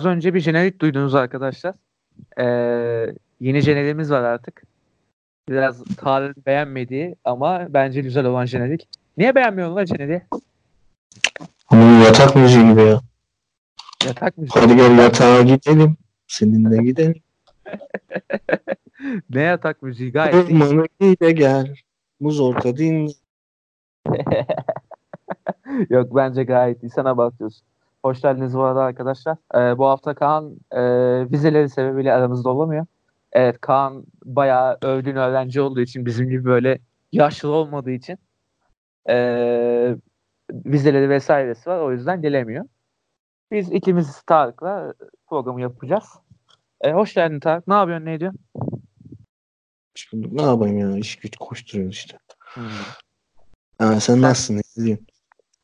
Az önce bir jenerik duydunuz arkadaşlar. Ee, yeni jeneriğimiz var artık. Biraz Tarık beğenmediği ama bence güzel olan jenerik. Niye beğenmiyorsun lan jeneriği? Ama yatak müziği gibi ya. Yatak müziği. Hadi gel yatağa gidelim. Seninle gidelim. Ne yatak müziği gayet iyi. Ormanı de gel. Muz orta din. Yok bence gayet iyi. Sana bakıyorsun. Hoş geldiniz bu arada arkadaşlar. Ee, bu hafta Kaan e, vizeleri sebebiyle aramızda olamıyor. Evet Kaan bayağı övgün öğrenci olduğu için bizim gibi böyle yaşlı olmadığı için e, vizeleri vesairesi var. O yüzden gelemiyor. Biz ikimiz Tarık'la programı yapacağız. E, hoş geldin Tarık. Ne yapıyorsun? Ne ediyorsun? Ne yapayım ya? İş güç koşturuyoruz işte. Hmm. Ha, sen nasılsın? Ne?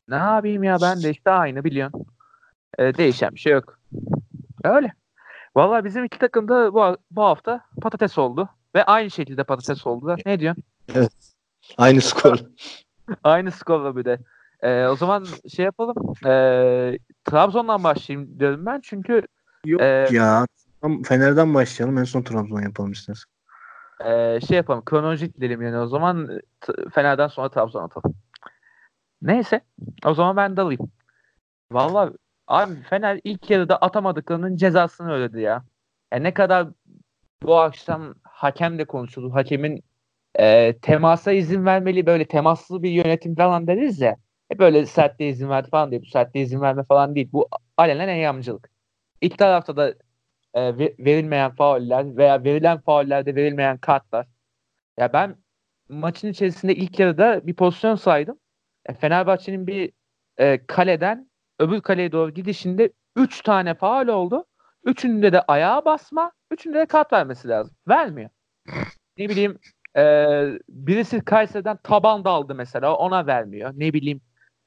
Ne yapayım ya ben de işte aynı biliyorsun. Ee, değişen bir şey yok. Öyle. Vallahi bizim iki takım da bu, bu hafta patates oldu. Ve aynı şekilde patates oldu. Ne diyorsun? Aynı skor. aynı skorla bir de. Ee, o zaman şey yapalım. Ee, Trabzon'dan başlayayım diyorum ben. Çünkü Yok Ee, ya. Fener'den başlayalım. En son Trabzon yapalım istersen. e, şey yapalım. Kronolojik gidelim yani o zaman. Fener'den sonra Trabzon atalım. Neyse. O zaman ben dalayım. Vallahi abi Fener ilk yarıda atamadıklarının cezasını ödedi ya. Yani ne kadar bu akşam hakem de konuşuldu. Hakemin e, temasa izin vermeli böyle temaslı bir yönetim falan deriz ya. Hep böyle sertliğe izin verdi falan diye. Bu sertliğe izin verme falan değil. Bu alenen eyyamcılık. İlk tarafta da e, ve- verilmeyen fauller veya verilen faullerde verilmeyen kartlar. Ya ben maçın içerisinde ilk yarıda bir pozisyon saydım. E, Fenerbahçe'nin bir e, kaleden öbür kaleye doğru gidişinde 3 tane faul oldu. Üçünde de ayağa basma, üçünde de kart vermesi lazım. Vermiyor. Ne bileyim e, birisi Kayseri'den taban daldı mesela ona vermiyor. Ne bileyim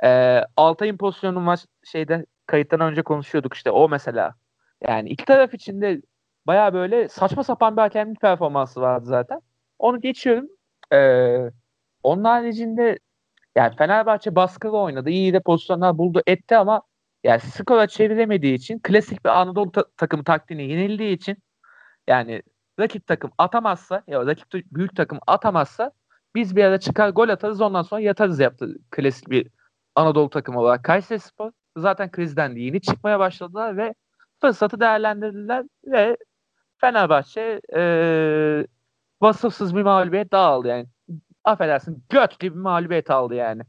e, Altay'ın pozisyonu maç şeyde kayıttan önce konuşuyorduk işte o mesela. Yani iki taraf için de baya böyle saçma sapan bir hakemlik performansı vardı zaten. Onu geçiyorum. E, onun haricinde yani Fenerbahçe baskılı oynadı. İyi de pozisyonlar buldu etti ama yani skora çeviremediği için klasik bir Anadolu ta- takımı taktiğine yenildiği için yani rakip takım atamazsa ya rakip büyük takım atamazsa biz bir ara çıkar gol atarız ondan sonra yatarız yaptı klasik bir Anadolu takımı olarak Kayserispor. Zaten krizden de yeni çıkmaya başladılar ve fırsatı değerlendirdiler ve Fenerbahçe eee vasıfsız bir mağlubiyet daha aldı yani. Affedersin göt gibi mağlubiyet aldı yani.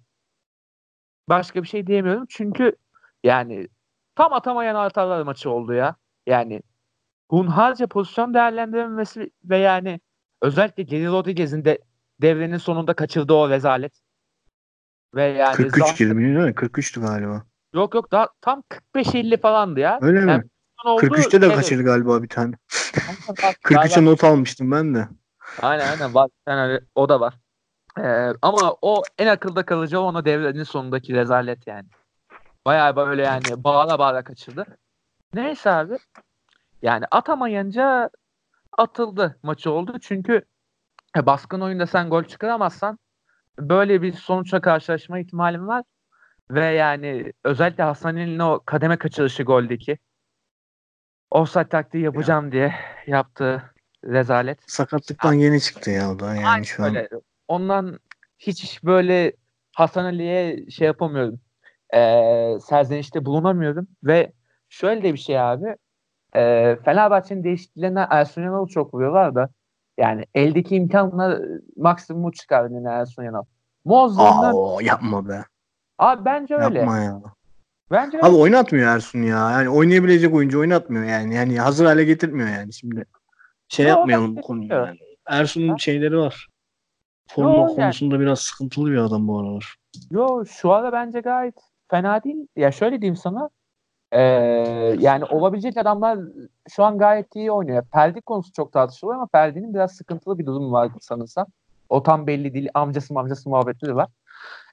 Başka bir şey diyemiyorum çünkü yani tam atamayan hatalar maçı oldu ya. Yani hunharca pozisyon değerlendirilmesi ve yani özellikle Geri Rodriguez'in de devrenin sonunda kaçırdığı o rezalet. Ve yani 43 Zan- girdi değil mi? 43'tü galiba. Yok yok daha tam 45-50 falandı ya. Öyle Yani mi? Oldu, 43'te de evet. kaçırdı galiba bir tane. Aynen, var, 43'e var, var. not almıştım ben de. Aynen aynen var. Öyle- o da var. Ee, ama o en akılda kalıcı olan o devrenin sonundaki rezalet yani. Bayağı böyle yani bağla bağla kaçırdı. Neyse abi. Yani atamayınca atıldı maçı oldu. Çünkü e, baskın oyunda sen gol çıkaramazsan böyle bir sonuçla karşılaşma ihtimalin var. Ve yani özellikle Hasan'ın o kademe kaçırışı goldeki offside taktiği yapacağım diye yaptığı rezalet. Sakatlıktan yeni çıktı ya o da yani Aynen şu an. öyle. Ondan hiç böyle Hasan Ali'ye şey yapamıyorum. Ee, serzenişte bulunamıyorum. Ve şöyle de bir şey abi. E, Fenerbahçe'nin değişikliklerinden Ersun Yanal'ı çok vuruyorlar da yani eldeki imkanla maksimumu çıkardı yine Ersun Yanal. Mozlu'ndan Aa, yapma be. abi bence öyle. Yapma ya. Bence öyle. Abi oynatmıyor Ersun ya. Yani oynayabilecek oyuncu oynatmıyor yani. Yani hazır hale getirmiyor yani şimdi. Şey Yo, yapmayalım bu konuyu. Yani. Ersun'un şeyleri var. Forma Yo, yani. konusunda biraz sıkıntılı bir adam bu aralar. Yo şu anda bence gayet fena değil. Ya şöyle diyeyim sana. Ee, yani olabilecek adamlar şu an gayet iyi oynuyor. Ferdi konusu çok tartışılıyor ama Ferdi'nin biraz sıkıntılı bir durumu var sanırsam. O tam belli değil. Amcası amcası muhabbetleri var.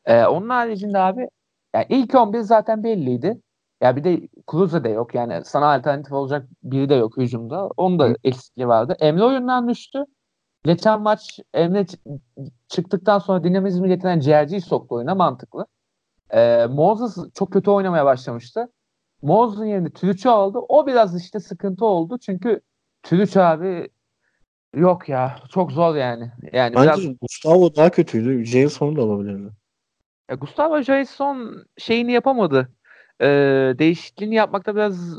Ee, onun haricinde abi yani ilk 11 zaten belliydi. Ya bir de Klose de yok. Yani sana alternatif olacak biri de yok hücumda. Onun da eksikliği vardı. Emre oyundan düştü. Geçen maç Emre çıktıktan sonra dinamizmi getiren ciğerciyi soktu oyuna mantıklı. Ee, Moses çok kötü oynamaya başlamıştı. Moz'un yerine Türüç'ü aldı. O biraz işte sıkıntı oldu. Çünkü Türüç abi yok ya. Çok zor yani. Yani Bence biraz Gustavo daha kötüydü. Jailson'u da alabilirdi. ya Gustavo Jason şeyini yapamadı. Ee, değişikliğini yapmakta biraz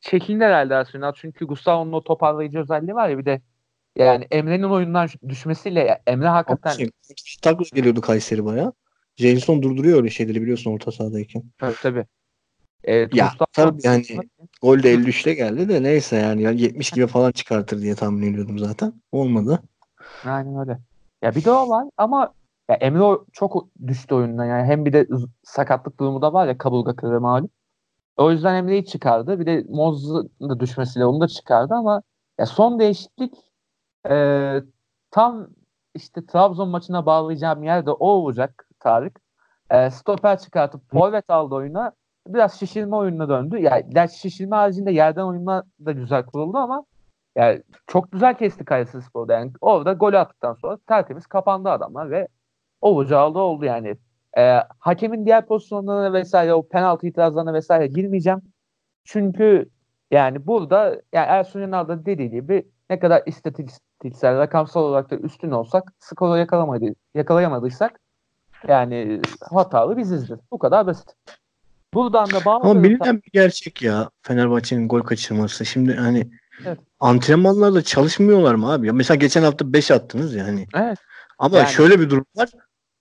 çekindi herhalde Arsenal. Çünkü Gustavo'nun o toparlayıcı özelliği var ya bir de yani Emre'nin oyundan düşmesiyle Emre hakikaten şey, Douglas geliyordu Kayseri baya. Jailson durduruyor öyle şeyleri biliyorsun orta sahadayken. tabii tabii. Ee, Ya, Gustavo- tabii yani Gol de 53'te geldi de neyse yani, yani 70 gibi falan çıkartır diye tahmin ediyordum zaten. Olmadı. Aynen öyle. Ya bir de o var ama ya Emre çok düştü oyundan yani hem bir de sakatlık durumu da var ya kaburga kırığı malum. O yüzden Emre'yi çıkardı. Bir de Moz'un da düşmesiyle onu da çıkardı ama ya son değişiklik e, tam işte Trabzon maçına bağlayacağım yer de o olacak Tarık. E, stoper çıkartıp forvet aldı oyuna. Biraz şişirme oyununa döndü. Yani şişirme haricinde yerden oyunlar da güzel kuruldu ama yani çok güzel kesti Kayseri Spor'da. Yani orada golü attıktan sonra tertemiz kapandı adamlar ve olacağı da oldu yani. Ee, hakemin diğer pozisyonlarına vesaire o penaltı itirazlarına vesaire girmeyeceğim. Çünkü yani burada yani Ersun Yanal da dediği gibi ne kadar istatistiksel, rakamsal olarak da üstün olsak skoru yakalamadı, yakalayamadıysak yani hatalı bizizdir. Bu kadar basit. Buradan da Ama bağlı. bilinen bir gerçek ya Fenerbahçe'nin gol kaçırması. Şimdi hani Evet. antrenmanlarda çalışmıyorlar mı abi? Ya mesela geçen hafta 5 attınız ya hani. Evet. Ama Yani- şöyle bir durum var.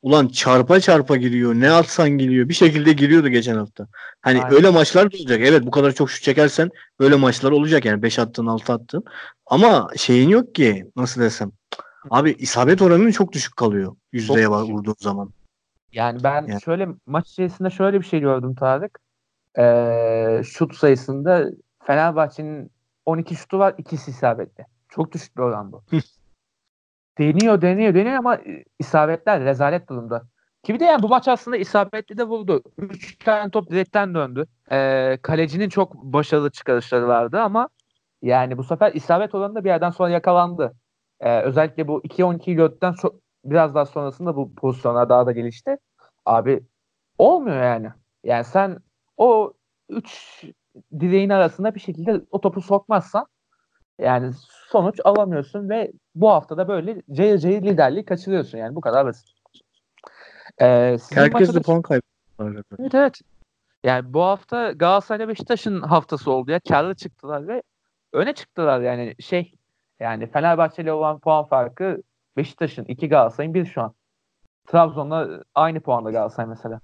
Ulan çarpa çarpa giriyor. Ne atsan giriyor. Bir şekilde giriyordu geçen hafta. Hani Aynen. öyle maçlar olacak. Evet bu kadar çok şut çekersen öyle maçlar olacak yani 5 attın 6 attın. Ama şeyin yok ki nasıl desem. Abi isabet oranın çok düşük kalıyor. Yüzdeye Çok vurduğun zaman. Yani ben Yani. şöyle maç içerisinde şöyle bir şey gördüm Tarık. Ee, şut sayısında Fenerbahçe'nin 12 şutu var, ikisi isabetli. Çok düşük bir oran bu. deniyor, deniyor, deniyor ama e, isabetler rezalet durumda. Ki bir de yani bu maç aslında isabetli de vurdu. 3 tane top direkten döndü. Ee, kalecinin çok başarılı çıkarışları vardı ama yani bu sefer isabet oranı da bir yerden sonra yakalandı. Ee, özellikle bu 2-12'yi gördükten so- biraz daha sonrasında bu pozisyonlar daha da gelişti. Abi olmuyor yani. Yani sen o 3 direğin arasında bir şekilde o topu sokmazsan yani sonuç alamıyorsun ve bu haftada böyle cayır cayır liderliği kaçırıyorsun yani bu kadar basit. Ee, Herkes de puan kaybediyor. Evet evet. Yani bu hafta Galatasaray Beşiktaş'ın haftası oldu ya. Karlı çıktılar ve öne çıktılar yani şey yani Fenerbahçe ile olan puan farkı Beşiktaş'ın 2 Galatasaray'ın 1 şu an. Trabzon'la aynı puanda Galatasaray mesela.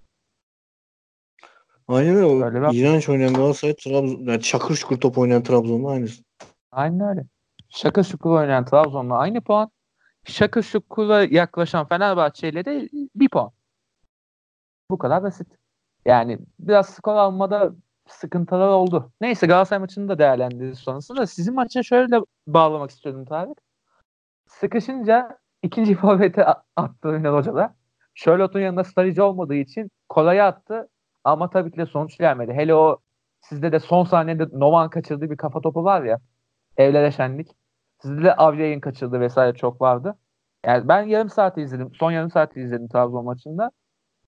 Aynen öyle. Öyle bir- iğrenç oynayan Galatasaray, Trabzon, yani çakır şukur top oynayan Trabzon'la aynısı. Aynen öyle. Şaka şukur oynayan Trabzon'la aynı puan. Şaka şukura yaklaşan Fenerbahçe ile de bir puan. Bu kadar basit. Yani biraz skor almada sıkıntılar oldu. Neyse Galatasaray maçını da değerlendiririz sonrasında. Sizin maça şöyle bağlamak istiyordum Tarık. Sıkışınca ikinci forvete a- attı Ünal Hoca da. Charlotte'un yanında strateji olmadığı için kolaya attı. Ama tabii ki de sonuç gelmedi. Hele o sizde de son saniyede Novan kaçırdığı bir kafa topu var ya. Evlere şenlik. Sizde de Avriyay'ın kaçırdığı vesaire çok vardı. Yani ben yarım saat izledim. Son yarım saat izledim Trabzon maçında.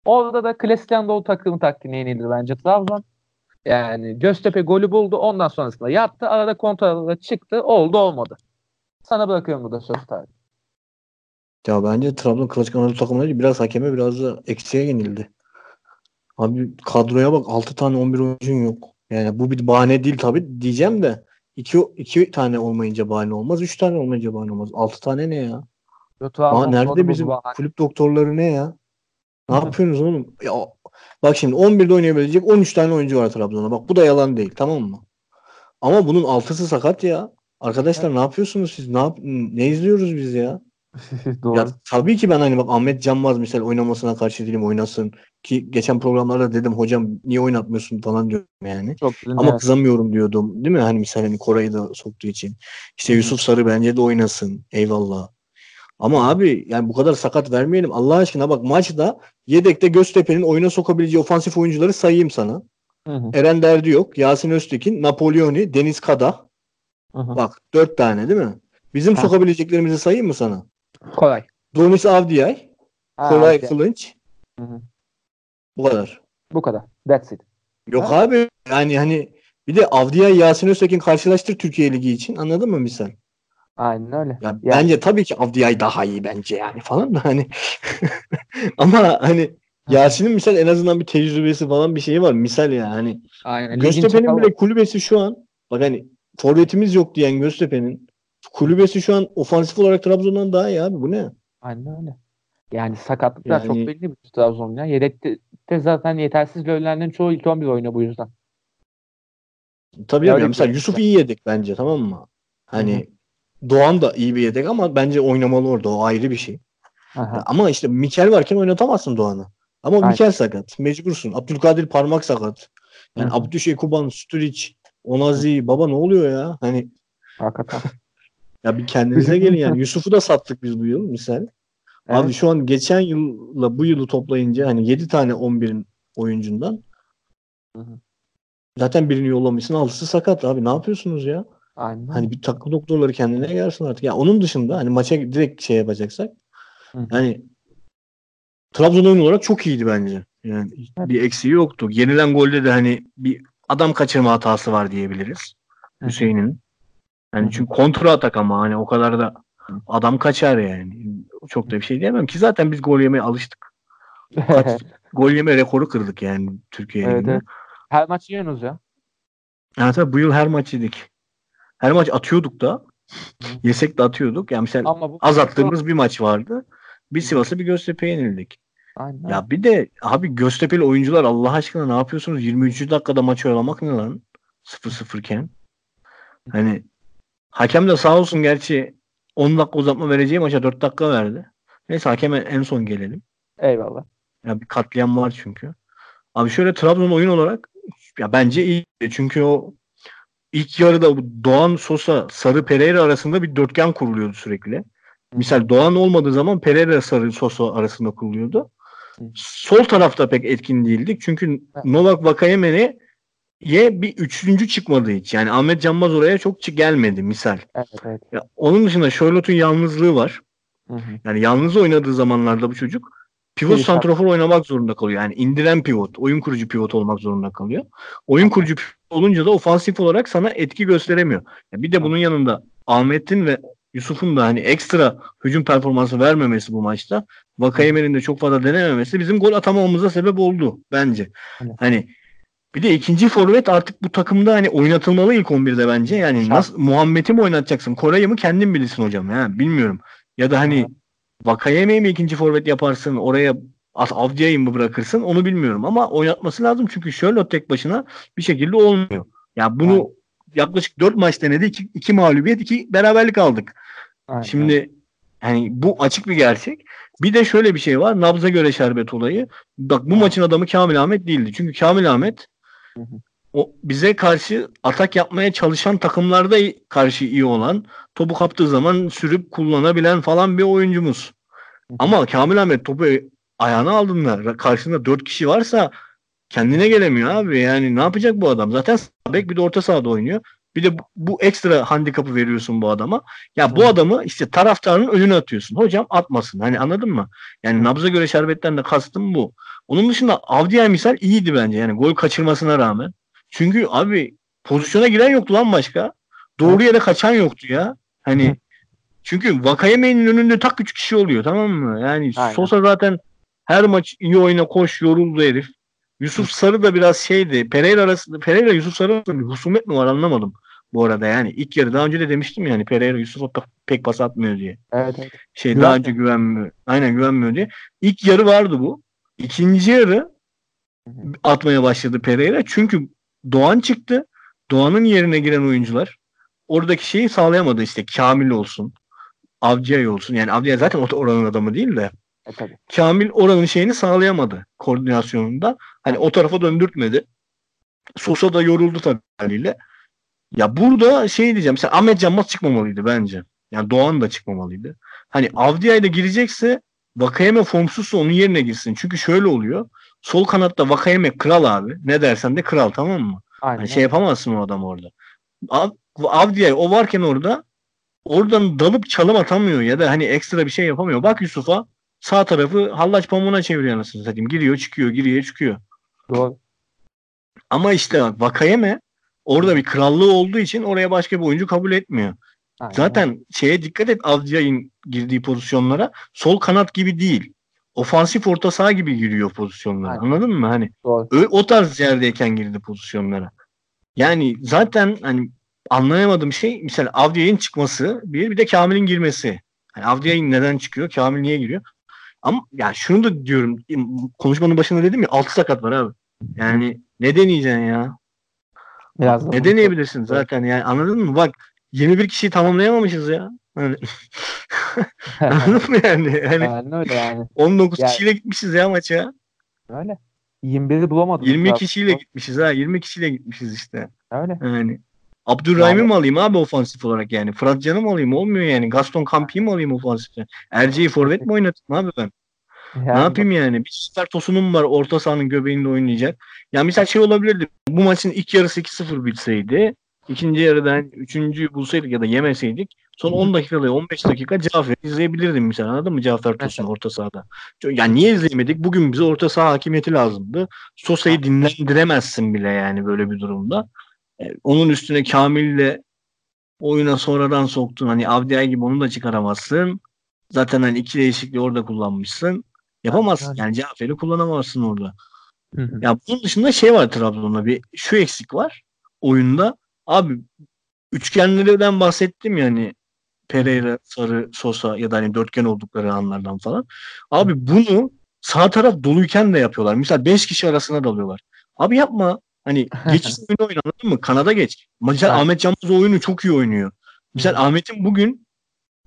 Orada da klasik Anadolu takımı taktiğine yenildi bence Trabzon. Yani Göztepe golü buldu. Ondan sonrasında yattı. Arada kontralara çıktı. Oldu olmadı. Sana bırakıyorum burada sözü Tarık. Ya bence Trabzon klasik Anadolu takımları değil, biraz hakeme biraz da eksiğe yenildi. Abi kadroya bak 6 tane 11 oyuncun yok. Yani bu bir bahane değil tabii diyeceğim de 2 2 tane olmayınca bahane olmaz. 3 tane olmayınca bahane olmaz. 6 tane ne ya? Trabzon Aa, nerede bizim bahane. kulüp doktorları ne ya? Ne yapıyorsunuz oğlum? Ya, bak şimdi 11'de oynayabilecek 13 tane oyuncu var Trabzon'da. Bak bu da yalan değil tamam mı? Ama bunun altısı sakat ya. Arkadaşlar ne yapıyorsunuz siz? Ne yap ne izliyoruz biz ya? Doğru. Ya tabii ki ben hani bak Ahmet Canmaz misal oynamasına karşı değilim oynasın. Ki geçen programlarda dedim hocam niye oynatmıyorsun falan diyorum yani. Çok Ama evet. kızamıyorum diyordum. Değil mi? Hani misal hani Koray'ı da soktuğu için. İşte. Yusuf Sarı bence de oynasın. Eyvallah. Ama abi yani bu kadar sakat vermeyelim. Allah aşkına bak maçta yedekte Göztepe'nin oyuna sokabileceği ofansif oyuncuları sayayım sana. Hı hı, Eren Derdi yok. Yasin Öztekin, Napolyoni, Deniz Kada. hı hı. Bak dört tane değil mi? Bizim Ha. sokabileceklerimizi sayayım mı sana? Kolay. Donis Avdiyay, Ha, Koray işte. Kılınç. Hı hı. Bu kadar. Bu kadar. That's it. Yok abi yani hani bir de Avdiya Yasin Öztekin karşılaştır Türkiye Ligi için anladın mı misal? Aynen öyle. Ya Yani- bence tabii ki Avdiyay daha iyi bence yani falan da hani ama hani Yasin'in misal en azından bir tecrübesi falan bir şeyi var. Misal yani hani Aynen. Göztepe'nin bile kulübesi şu an bak hani forvetimiz yok diyen Göztepe'nin kulübesi şu an ofansif olarak Trabzon'dan daha iyi abi bu ne? Aynen öyle. Yani sakatlıklar çok Yani- belli bir Trabzon ya. Yedekte de zaten yetersiz görülenlerin çoğu ilk 11 oynuyor bu yüzden. Tabii Ya mesela Yusuf iyi yedek bence tamam mı? Hani Hı Doğan da iyi bir yedek ama bence oynamalı orada o ayrı bir şey. Aha. Ama işte Mikel varken oynatamazsın Doğan'ı. Ama Aynen. Mikel sakat. Mecbursun. Abdülkadir parmak sakat. Yani Hı hı. Abdüşekuban, Sturic, Onazi baba ne oluyor ya? Hani Hakikaten. Ya bir kendinize gelin yani. Yusuf'u da sattık biz bu yıl misal. Abi Evet. şu an geçen yılla bu yılı toplayınca hani 7 tane 11'in oyuncundan Hı hı. zaten birini yollamışsın altısı sakat abi ne yapıyorsunuz ya? Aynen. Hani bir takım doktorları kendine gelsin artık. Ya onun dışında hani maça direkt şey yapacaksak Hı hı. yani Trabzon oyun olarak çok iyiydi bence. Yani Evet. bir eksiği yoktu. Yenilen golde de hani bir adam kaçırma hatası var diyebiliriz. Hüseyin'in. Yani çünkü kontra atak ama hani o kadar da adam kaçar yani. Çok da bir şey diyemem ki zaten biz gol yemeye alıştık. Kaç gol yeme rekoru kırdık yani Türkiye evet, evet. Her maç yiyorsunuz ya. Yani tabii bu yıl her maç yedik. Her maç atıyorduk da. Yesek de atıyorduk. Yani mesela Ama bu az attığımız bir maç vardı. Bir Sivas'a bir Göztepe'ye yenildik. Aynen. Ya bir de abi Göztepe'li oyuncular Allah aşkına ne yapıyorsunuz? 23. dakikada maçı oyalamak ne lan? 0-0 iken. Hani hakem de sağ olsun gerçi 10 dakika uzatma vereceği maça 4 dakika verdi. Neyse hakeme en son gelelim. Eyvallah. Ya bir katliam var çünkü. Abi şöyle Trabzon oyun olarak ya bence iyi. Çünkü o ilk yarıda Doğan Sosa Sarı Pereira arasında bir dörtgen kuruluyordu sürekli. Misal Doğan olmadığı zaman Pereira Sarı Sosa arasında kuruluyordu. Sol tarafta pek etkin değildik. Çünkü. Novak Vakayemen'e ye bir üçüncü çıkmadı hiç. Yani Ahmet Canbaz oraya çok gelmedi misal. Evet evet. Ya onun dışında Charlotte'un yalnızlığı var. Hı hı. Yani yalnız oynadığı zamanlarda bu çocuk pivot Perişan. santrafor oynamak zorunda kalıyor. Yani indiren pivot, oyun kurucu pivot olmak zorunda kalıyor. Oyun kurucu pivot olunca da ofansif olarak sana etki gösteremiyor. Ya bir de bunun yanında Ahmet'in ve Yusuf'un da hani ekstra hücum performansı vermemesi bu maçta. Vakayemen'in de çok fazla denememesi bizim gol atamamamıza sebep oldu bence. Evet. Hani bir de ikinci forvet artık bu takımda hani oynatılmalı ilk 11'de bence. Yani Şart. nasıl Muhammed'i mi oynatacaksın? Koray'ı mı kendin bilirsin hocam ya bilmiyorum. Ya da hani. Vakayeme'yi mi ikinci forvet yaparsın? Oraya Avdia'yı mı bırakırsın? Onu bilmiyorum ama oynatması lazım çünkü Charlotte tek başına bir şekilde olmuyor. Ya bunu Aynen. yaklaşık 4 maç denedi. 2, iki mağlubiyet, 2 beraberlik aldık. Aynen. Şimdi hani bu açık bir gerçek. Bir de şöyle bir şey var. Nabza göre şerbet olayı. Bak bu maçın adamı Kamil Ahmet değildi. Çünkü Kamil Ahmet. O bize karşı atak yapmaya çalışan takımlarda karşı iyi olan, topu kaptığı zaman sürüp kullanabilen falan bir oyuncumuz. Ama Kamil Ahmet topu ayağına aldığında karşısında 4 kişi varsa kendine gelemiyor abi. Yani ne yapacak bu adam? Zaten bek bir de orta sahada oynuyor. Bir de bu, bu ekstra handikapı veriyorsun bu adama. Ya bu adamı işte taraftarın önüne atıyorsun. Hocam atmasın. Hani anladın mı? Yani nabza göre şerbetten de kastım bu. Onun dışında Avdiay misal iyiydi bence. Yani gol kaçırmasına rağmen. Çünkü abi pozisyona giren yoktu lan başka. Doğru yere kaçan yoktu ya. Hani çünkü Vakayeme'nin önünde tak üç kişi oluyor tamam mı? Yani Aynen. Sosa zaten her maç iyi oyna koş yoruldu herif. Yusuf Sarı da biraz şeydi. Pereira arasında Pereira Yusuf Sarı arasında bir husumet mi var anlamadım bu arada yani. ilk yarı daha önce de demiştim yani Pereira Yusuf'a pe- pek pas atmıyor diye. Evet evet. Şey Güvenmiyor. daha önce güvenmiyor. Aynen güvenmiyor diye. İlk yarı vardı bu. İkinci yarı atmaya başladı Pereira. Çünkü Doğan çıktı. Doğan'ın yerine giren oyuncular oradaki şeyi sağlayamadı işte. Kamil olsun. Avcay olsun. Yani Avcay zaten or- oranın adamı değil de. E tabii. Kamil oranın şeyini sağlayamadı koordinasyonunda. Hani o tarafa döndürtmedi. Sosa da yoruldu tabii haliyle. Ya burada şey diyeceğim. Mesela Ahmet Canmaz çıkmamalıydı bence. Yani Doğan da çıkmamalıydı. Hani Avdiay da girecekse Vakayeme formsuzsa onun yerine girsin. Çünkü şöyle oluyor. Sol kanatta Vakayeme kral abi. Ne dersen de kral tamam mı? Aynen. Hani şey yapamazsın o adam orada. Av, Avdiay o varken orada oradan dalıp çalım atamıyor ya da hani ekstra bir şey yapamıyor. Bak Yusuf'a sağ tarafı hallaç pamuğuna çeviriyor anasını satayım. Giriyor çıkıyor giriyor çıkıyor. Doğru. Ama işte bak Vakayeme orada bir krallığı olduğu için oraya başka bir oyuncu kabul etmiyor. Aynen. Zaten şeye dikkat et Avcı'nın girdiği pozisyonlara sol kanat gibi değil. Ofansif orta saha gibi giriyor pozisyonlara. Aynen. Anladın mı? Hani Doğru. O tarz yerdeyken girdi pozisyonlara. Yani zaten hani anlayamadığım şey mesela Avdia'nın çıkması bir bir de Kamil'in girmesi. Yani Avdia'nın neden çıkıyor? Kamil niye giriyor? Ama yani şunu da diyorum konuşmanın başında dedim ya 6 sakat var abi. Yani ne deneyeceksin ya? Biraz Ne deneyebilirsin zaten yani anladın mı? Bak 21 kişiyi tamamlayamamışız ya. Hani, anladın mı yani? Hani yani öyle yani. 19 Yani- kişiyle gitmişiz ya maça. Öyle. 21'i bulamadım. 20 Trabzon. kişiyle gitmişiz ha. 20 kişiyle gitmişiz işte. Öyle. Yani Abdurrahim'i Yani- mi alayım abi ofansif olarak yani? Fırat Can'ı mı alayım? Olmuyor yani. Gaston Campi'yi mi alayım ofansifte? Erce'yi forvet mi oynatayım abi ben? Yani ne yapayım yani? Bir süper tosunum var orta sahanın göbeğinde oynayacak. Ya mesela şey olabilirdi. Bu maçın ilk yarısı 2-0 bitseydi. İkinci yarıda hani üçüncüyü bulsaydık ya da yemeseydik son 10 dakikada 15 dakika Cafer izleyebilirdim mesela anladın mı Cafer Tosun orta sahada. Yani niye izleyemedik? Bugün bize orta saha hakimiyeti lazımdı. Sosa'yı dinlendiremezsin bile yani böyle bir durumda. E, onun üstüne Kamil'le oyuna sonradan soktun. Hani Avdiay gibi onu da çıkaramazsın. Zaten hani iki değişikliği orada kullanmışsın. Yapamazsın. Yani. Yani Cafer'i kullanamazsın orada. Hı hı. Ya bunun dışında şey var Trabzon'da bir şu eksik var oyunda. Abi üçgenlerden bahsettim yani Pereira, Sarı, Sosa ya da hani dörtgen oldukları anlardan falan. Abi bunu sağ taraf doluyken de yapıyorlar. Mesela 5 kişi arasına dalıyorlar. Abi yapma. Hani geç oyunu oyna anladın mı? Kanada geç. Mesela Evet. Ahmet Canmaz o oyunu çok iyi oynuyor. Mesela Ahmet'in bugün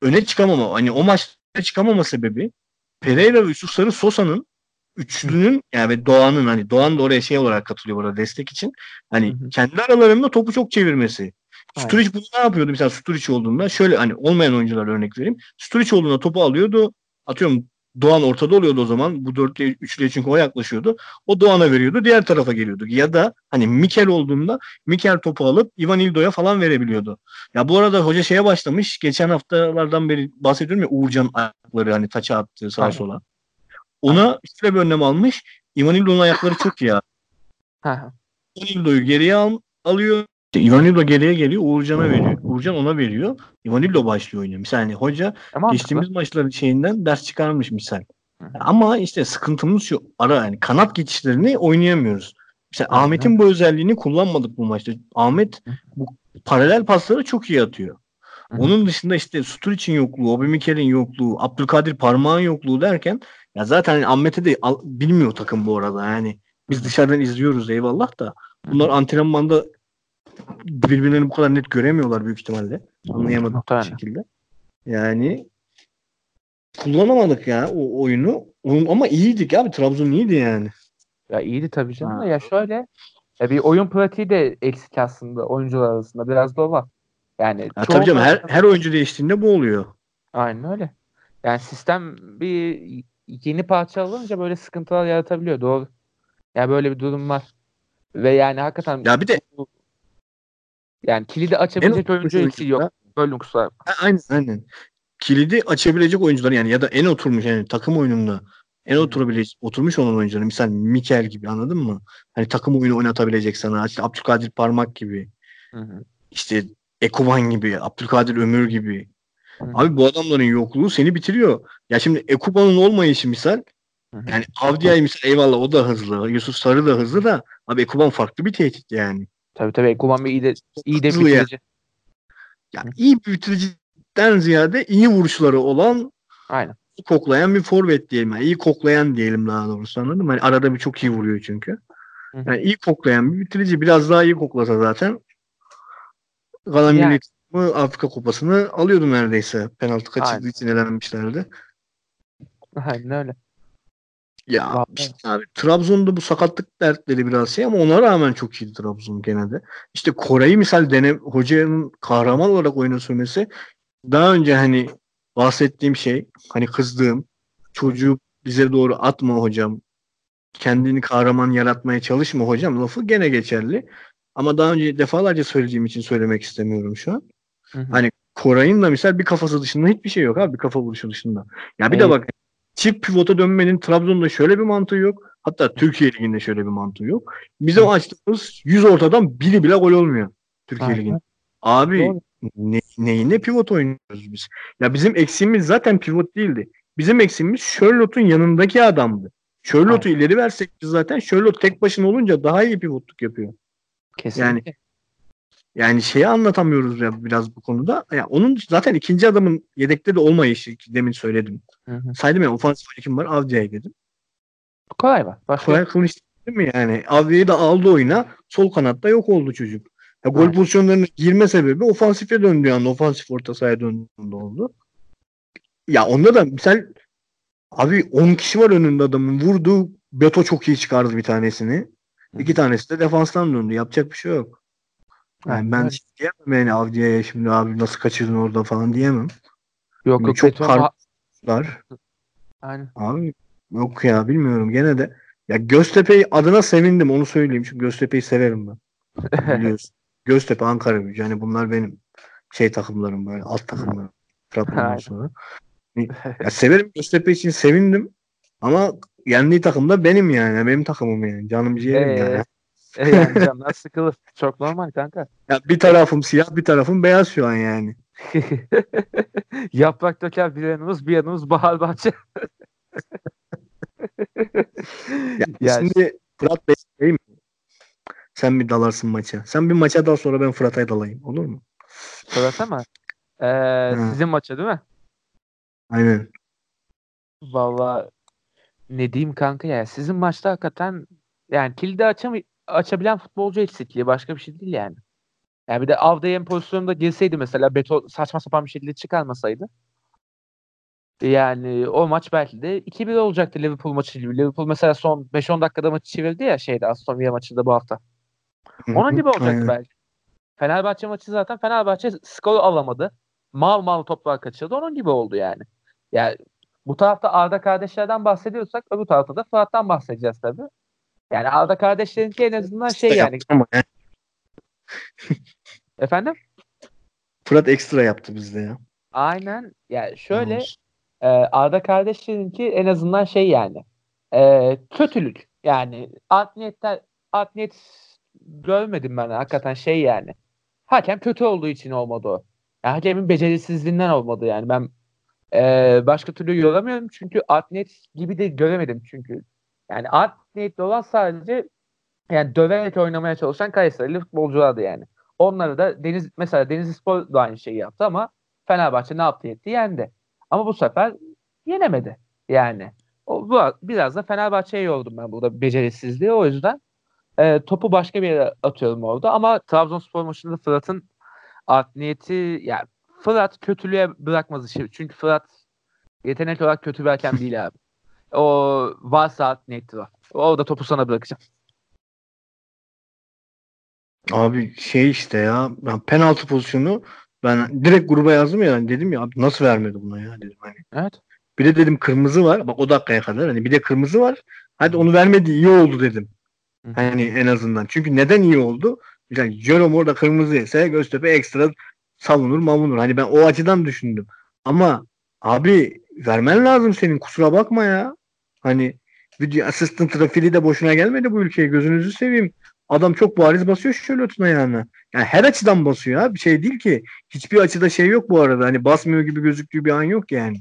öne çıkamama hani o maçta çıkamama sebebi Pereira ve Yusuf Sarı Sosa'nın üçlünün yani Doğan'ın hani Doğan da oraya şey olarak katılıyor orada destek için. Hani Hı hı. kendi aralarında topu çok çevirmesi. Sturridge bunu ne yapıyordu? Mesela Sturridge olduğunda şöyle hani olmayan oyuncular örnek vereyim. Sturridge olduğunda topu alıyordu. Atıyorum Doğan ortada oluyordu o zaman. Bu dörtlüye, üçlüye çünkü o yaklaşıyordu. O Doğan'a veriyordu. Diğer tarafa geliyordu. Ya da hani Mikel olduğunda Mikel topu alıp Ivan İldo'ya falan verebiliyordu. Ya bu arada hoca şeye başlamış. Geçen haftalardan beri bahsediyorum ya Uğurcan ayakları hani taça attığı sağa sola. Ona şöyle bir önlem almış. Ivan İldo'nun ayakları çok iyi hı. Ivanildo'yu geriye al, alıyor. Ivanildo geriye geliyor. Uğurcan'a veriyor. Uğurcan ona veriyor. Ivanildo başlıyor oyuna. Misal hani hoca Ama geçtiğimiz maçların şeyinden ders çıkarmış misal. Hı. Ama işte sıkıntımız şu ara yani kanat geçişlerini oynayamıyoruz. Mesela Hı hı. Ahmet'in bu özelliğini kullanmadık bu maçta. Ahmet bu paralel pasları çok iyi atıyor. Onun dışında işte Sturic'in yokluğu, Obamikel'in yokluğu, Abdülkadir Parmağan yokluğu derken ya zaten hani Ahmet'e de al- bilmiyor takım bu arada yani. Biz dışarıdan izliyoruz eyvallah da bunlar antrenmanda birbirlerini bu kadar net göremiyorlar büyük ihtimalle. Anlayamadık bir şekilde. Yani kullanamadık ya o oyunu. Oyun- Ama iyiydik abi. Trabzon iyiydi yani. Ya iyiydi tabii canım da ya şöyle ya bir oyun pratiği de eksik aslında oyuncular arasında biraz da o var. Yani Ya tabii canım her, her oyuncu değiştiğinde bu oluyor. Aynen öyle. Yani sistem bir yeni parça alınca böyle sıkıntılar yaratabiliyor. Doğru. Yani böyle bir durum var. Ve yani hakikaten Ya bir de yani kilidi açabilecek En oyuncu eksiği yok. Böyle kusura. Aynen aynen. Kilidi açabilecek oyuncular yani ya da en oturmuş yani takım oyununda en oturabilecek oturmuş olan oyuncular misal Mikel gibi anladın mı? Hani takım oyunu oynatabilecek sana işte Abdülkadir Parmak gibi Hı hı. işte Ekuban gibi Abdülkadir Ömür gibi. Hı hı. Abi bu adamların yokluğu seni bitiriyor. Ya şimdi Ekuban'ın olmayışı misal yani Avdiay misal eyvallah o da hızlı. Yusuf Sarı da hızlı da abi Ekuban farklı bir tehdit yani. Tabii tabii. Kuban bir iyi de iyi de Hızlı ya. bitirici. Ya iyi bir bitiriciden ziyade iyi vuruşları olan Aynen. koklayan bir forvet diyelim. Yani iyi koklayan diyelim daha doğrusu anladın mı? Hani arada bir çok iyi vuruyor çünkü. Yani iyi koklayan bir bitirici. Biraz daha iyi koklasa zaten kalan Yani. milli Afrika kupasını alıyordu neredeyse. Penaltı kaçırdığı için elenmişlerdi. Aynen öyle. Ya Vallahi. işte abi Trabzon'da bu sakatlık dertleri biraz şey ama ona rağmen çok iyiydi Trabzon genelde. İşte Kore'yi misal dene hocanın kahraman olarak oyuna sürmesi daha önce hani bahsettiğim şey hani kızdığım çocuğu bize doğru atma hocam kendini kahraman yaratmaya çalışma hocam lafı gene geçerli. Ama daha önce defalarca söylediğim için söylemek istemiyorum şu an. Hı hı. Hani Koray'ın da misal bir kafası dışında hiçbir şey yok abi bir kafa vuruşu dışında. Ya bir de Evet. bak çift pivota dönmenin Trabzon'da şöyle bir mantığı yok. Hatta Türkiye Ligi'nde şöyle bir mantığı yok. Bizim açtığımız 100 ortadan biri bile gol olmuyor Türkiye Aynen. Ligi'nde. Abi Doğru. ne, neyine pivot oynuyoruz biz? Ya bizim eksiğimiz zaten pivot değildi. Bizim eksiğimiz Charlotte'un yanındaki adamdı. Charlotte'u ileri versek biz zaten Charlotte tek başına olunca daha iyi pivotluk yapıyor. Kesinlikle. Yani şeyi anlatamıyoruz ya biraz bu konuda. Ya onun zaten ikinci adamın yedekte de olmayışı demin söyledim. Hı hı. Saydım ya ofansif kim var? Avcı'ya dedim. Kolay var. Başka Kolay kılıç değil mi yani? Avcı'yı da aldı oyuna. Sol kanatta yok oldu çocuk. Ya gol Aynen. pozisyonlarına girme sebebi ofansife döndü yani. Ofansif orta sahaya döndüğünde oldu. Ya onda da misal abi 10 kişi var önünde adamın. Vurdu. Beto çok iyi çıkardı bir tanesini. İki tanesi de defanstan döndü. Yapacak bir şey yok. Yani ben şey diyemem yani Avcı'ya şimdi abi nasıl kaçırdın orada falan diyemem. Yok yok. çok Beton- kar- Var. Aynen. Abi yok ya bilmiyorum gene de. Ya Göztepe adına sevindim onu söyleyeyim. Çünkü Göztepe'yi severim ben. Biliyorsun. Göztepe, Ankara gücü. Yani bunlar benim şey takımlarım böyle alt takımlarım. Trabzon'dan sonra. Ya severim Göztepe için sevindim. Ama yendiği takım da benim yani. Benim takımım yani. Canım ciğerim Ee, yani. e yani canlar sıkılır. Çok normal kanka. Ya bir tarafım siyah bir tarafım beyaz şu an yani. Yaprak döker bir yanımız bir yanımız bahar bahçe. Ya Ya şimdi Fırat Bey mi? Sen bir dalarsın maça. Sen bir maça dal sonra ben Fırat'a dalayım. Olur mu? Fırat ama ee, sizin maça değil mi? Aynen. Valla ne diyeyim kanka ya sizin maçta hakikaten yani kilidi açam açabilen futbolcu eksikliği başka bir şey değil yani. Yani bir de Avday'ın pozisyonunda girseydi mesela Beto saçma sapan bir şekilde çıkarmasaydı. Yani o maç belki de 2-1 olacaktı Liverpool maçı gibi. Liverpool mesela son 5-10 dakikada maçı çevirdi ya şeyde Aston Villa maçında bu hafta. Onun gibi olacaktı Aynen. belki. Fenerbahçe maçı zaten Fenerbahçe skoru alamadı. Mal mal toplar kaçırdı. Onun gibi oldu yani. Yani bu tarafta Arda kardeşlerden bahsediyorsak öbür tarafta da Fırat'tan bahsedeceğiz tabii. Yani Arda kardeşlerinki en azından şey. Ama yani Efendim? Fırat ekstra yaptı bizde ya. Aynen. Yani şöyle e, Arda kardeşlerinki en azından şey yani. E, kötülük. Yani art niyetler art niyet görmedim ben hakikaten şey yani. Hakem kötü olduğu için olmadı o. Yani hakemin becerisizliğinden olmadı yani. Ben e, başka türlü göremiyorum çünkü art niyet gibi de göremedim çünkü. Yani art niyetli olan sadece yani döverek oynamaya çalışan Kayseri'li futbolculardı yani. Onları da Deniz mesela Denizlispor da aynı şeyi yaptı ama Fenerbahçe ne yaptı etti yendi. Ama bu sefer yenemedi yani. O, bu, biraz da Fenerbahçe'ye yordum ben burada becerisizliği. O yüzden e, topu başka bir yere atıyorum orada. Ama Trabzonspor maçında Fırat'ın art niyeti yani Fırat kötülüğe bırakmaz işi. Çünkü Fırat yetenek olarak kötü bir hakem değil abi. O varsa art niyeti var. Orada topu sana bırakacağım. Abi şey işte ya ben penaltı pozisyonu ben direkt gruba yazdım ya dedim ya abi nasıl vermedi buna ya dedim hani. Evet. Bir de dedim kırmızı var. Bak o dakikaya kadar hani bir de kırmızı var. Hadi onu vermedi iyi oldu dedim. Hı. Hani en azından. Çünkü neden iyi oldu? Yani Jerome orada kırmızı yese Göztepe ekstra savunur mavunur. Hani ben o açıdan düşündüm. Ama abi vermen lazım senin kusura bakma ya. Hani video assistant trafiği de boşuna gelmedi bu ülkeye gözünüzü seveyim. Adam çok bariz basıyor Charlotte'un ayağına. Yani her açıdan basıyor ha. Bir şey değil ki. Hiçbir açıda şey yok bu arada. Hani basmıyor gibi gözüktüğü bir an yok yani.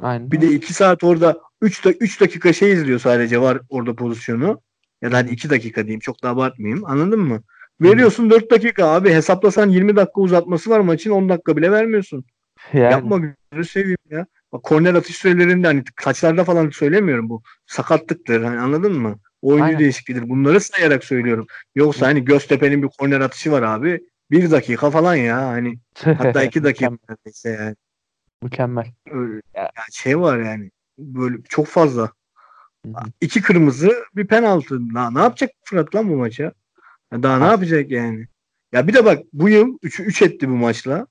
Aynen. Bir de iki saat orada 3 da, üç dakika şey izliyor sadece var orada pozisyonu. Ya da hadi 2 dakika diyeyim çok da abartmayayım. Anladın mı? Veriyorsun 4 dakika abi hesaplasan 20 dakika uzatması var maçın 10 dakika bile vermiyorsun. yani, Yapma gözünü seveyim ya. Bak korner atış sürelerinde hani kaçlarda falan söylemiyorum bu. Sakatlıktır hani anladın mı? Oyuncu Aynen. değişikliğidir. Bunları sayarak söylüyorum. Yoksa hani Göztepe'nin bir korner atışı var abi. Bir dakika falan ya hani hatta iki dakika neredeyse yani. Mükemmel. Öyle, Ya. yani şey var yani böyle çok fazla. Hı hı. İki kırmızı bir penaltı. Na, ne yapacak Fırat lan bu maça? Daha ne yapacak yani? Ya bir de bak bu yıl 3'ü 3 etti bu maçla.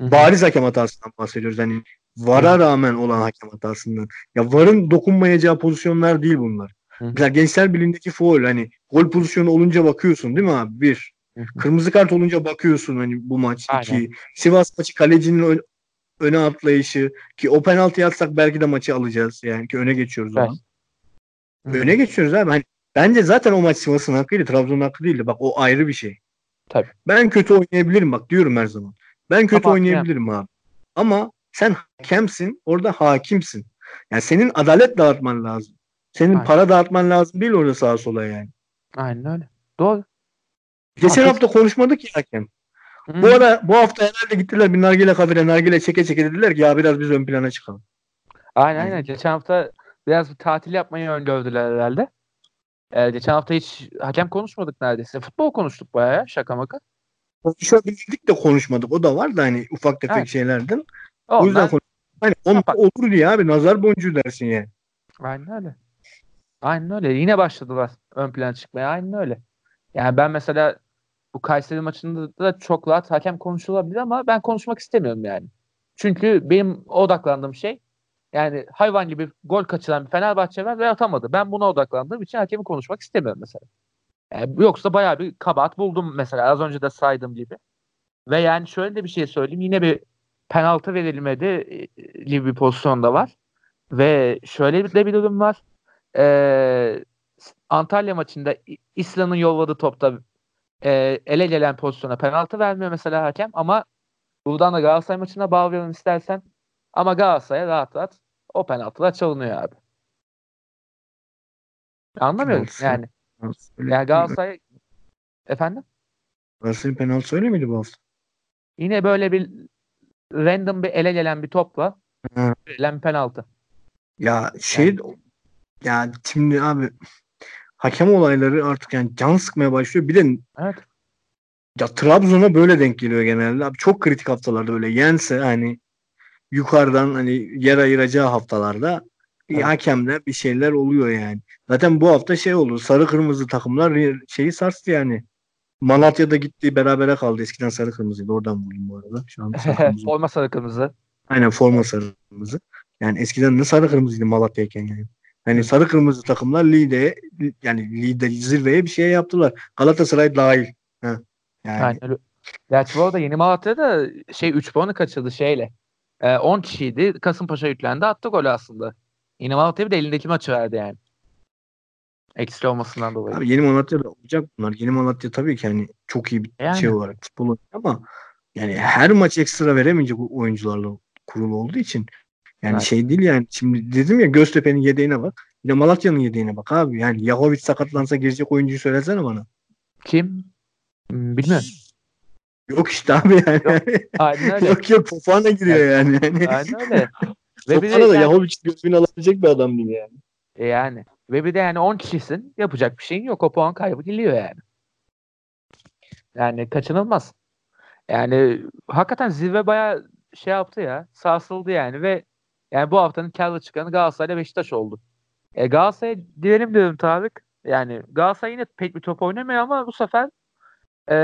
Hı hı. Bariz hakem hatasından bahsediyoruz. Hani VAR'a rağmen olan hakem hatasından. Ya VAR'ın dokunmayacağı pozisyonlar değil bunlar. Hı. Mesela Gençler Birliği'ndeki foul hani gol pozisyonu olunca bakıyorsun değil mi abi? Bir. Hı. Kırmızı kart olunca bakıyorsun hani bu maç. Aynen. iki. Sivas maçı kalecinin ön- öne atlayışı ki o penaltı atsak belki de maçı alacağız. Yani ki öne geçiyoruz Evet. Hı. Öne geçiyoruz abi. Hani bence zaten o maç Sivas'ın hakkıydı. Trabzon'un hakkı değildi. Bak o ayrı bir şey. Tabii. Ben kötü oynayabilirim bak diyorum her zaman. Ben kötü Tamam, oynayabilirim abi. Ama sen hakemsin. Orada hakimsin. Yani senin adalet dağıtman lazım. Senin Aynen. para dağıtman lazım değil orada sağa sola yani. Aynen öyle. Doğru. Geçen hafta konuşmadık ya hakem. Hı. Bu ara bu hafta herhalde gittiler bir nargile kafede nargile çeke çeke dediler ki ya biraz biz ön plana çıkalım. Aynen Hı. aynen. Geçen hafta biraz bir tatil yapmayı öngördüler herhalde. Ee, geçen hafta hiç hakem konuşmadık neredeyse. Futbol konuştuk bayağı ya şaka maka. Konuşabildik de konuşmadık. O da var da hani ufak tefek Evet. şeylerden. O O yüzden konuş- hani on, olur diye abi nazar boncuğu dersin yani. Aynen öyle. Aynen öyle. Yine başladılar ön plana çıkmaya. Aynen öyle. Yani ben mesela bu Kayseri maçında da çok rahat hakem konuşulabilir ama ben konuşmak istemiyorum yani. Çünkü benim odaklandığım şey yani hayvan gibi gol kaçıran bir Fenerbahçe var ve atamadı. Ben buna odaklandığım için hakemi konuşmak istemiyorum mesela. Yani yoksa bayağı bir kabahat buldum mesela az önce de saydığım gibi. Ve yani şöyle de bir şey söyleyeyim. Yine bir penaltı verilmedi e, gibi bir pozisyonda var. Ve şöyle de bir durum var. Ee, Antalya maçında İslam'ın yolladığı topta e, ele gelen pozisyona penaltı vermiyor mesela hakem ama buradan da Galatasaray maçına bağlayalım istersen ama Galatasaray'a rahat rahat o penaltılar çalınıyor abi. Anlamıyorum Penaltı. yani. Öyle, Yani Galatasaray efendim Galatasaray penaltı öyle miydi bu hafta? yine böyle bir random bir ele gelen bir topla verilen penaltı. Ya şey ya şimdi abi hakem olayları artık yani can sıkmaya başlıyor. Bir de Evet. ya Trabzon'a böyle denk geliyor genelde. Abi çok kritik haftalarda öyle yense hani yukarıdan hani yer ayıracağı haftalarda Evet. hakemle bir şeyler oluyor yani. Zaten bu hafta şey oldu. Sarı kırmızı takımlar şeyi sarstı yani. Malatya'da gitti berabere kaldı. Eskiden sarı kırmızıydı. Oradan bulayım bu arada. Şu an sarı kırmızı. Forma sarı kırmızı. Aynen forma sarı kırmızı. Yani eskiden ne sarı kırmızıydı Malatya'yken yani. Hani sarı kırmızı takımlar lide yani lide zirveye bir şey yaptılar. Galatasaray dahil. Ha. Yani Aynen öyle. Gerçi bu arada Yeni Malatya'da şey 3 puanı kaçırdı şeyle. Ee, 10 kişiydi. Kasımpaşa yüklendi. Attı golü aslında. Yeni Malatya bir de elindeki maçı verdi yani. Eksi olmasından dolayı. abi Yeni Malatya'da olacak bunlar. Yeni Malatya tabii ki hani çok iyi bir Yani. şey olarak futbol ama yani her maç ekstra veremeyecek oyuncularla kurulu olduğu için yani Evet. şey değil yani. Şimdi dedim ya Göztepe'nin yedeğine bak. Bir de Malatya'nın yedeğine bak abi. Yani Yahovic sakatlansa girecek oyuncuyu söylesene bana. Kim? Hmm, bilmiyorum. Yok işte abi yani. Aynen öyle. yok yok Fofana giriyor yani. yani. Aynen öyle. Ve bir de da yani, Yahovic gözünü alabilecek bir adam değil yani. e yani. Ve bir de yani 10 kişisin. Yapacak bir şeyin yok. O puan kaybı geliyor yani. Yani kaçınılmaz. Yani hakikaten zirve bayağı şey yaptı ya. Sarsıldı yani ve yani bu haftanın karlı çıkanı Galatasaray ile Beşiktaş oldu. E Galatasaray diyelim diyorum Tarık. Yani Galatasaray yine pek bir top oynamıyor ama bu sefer e,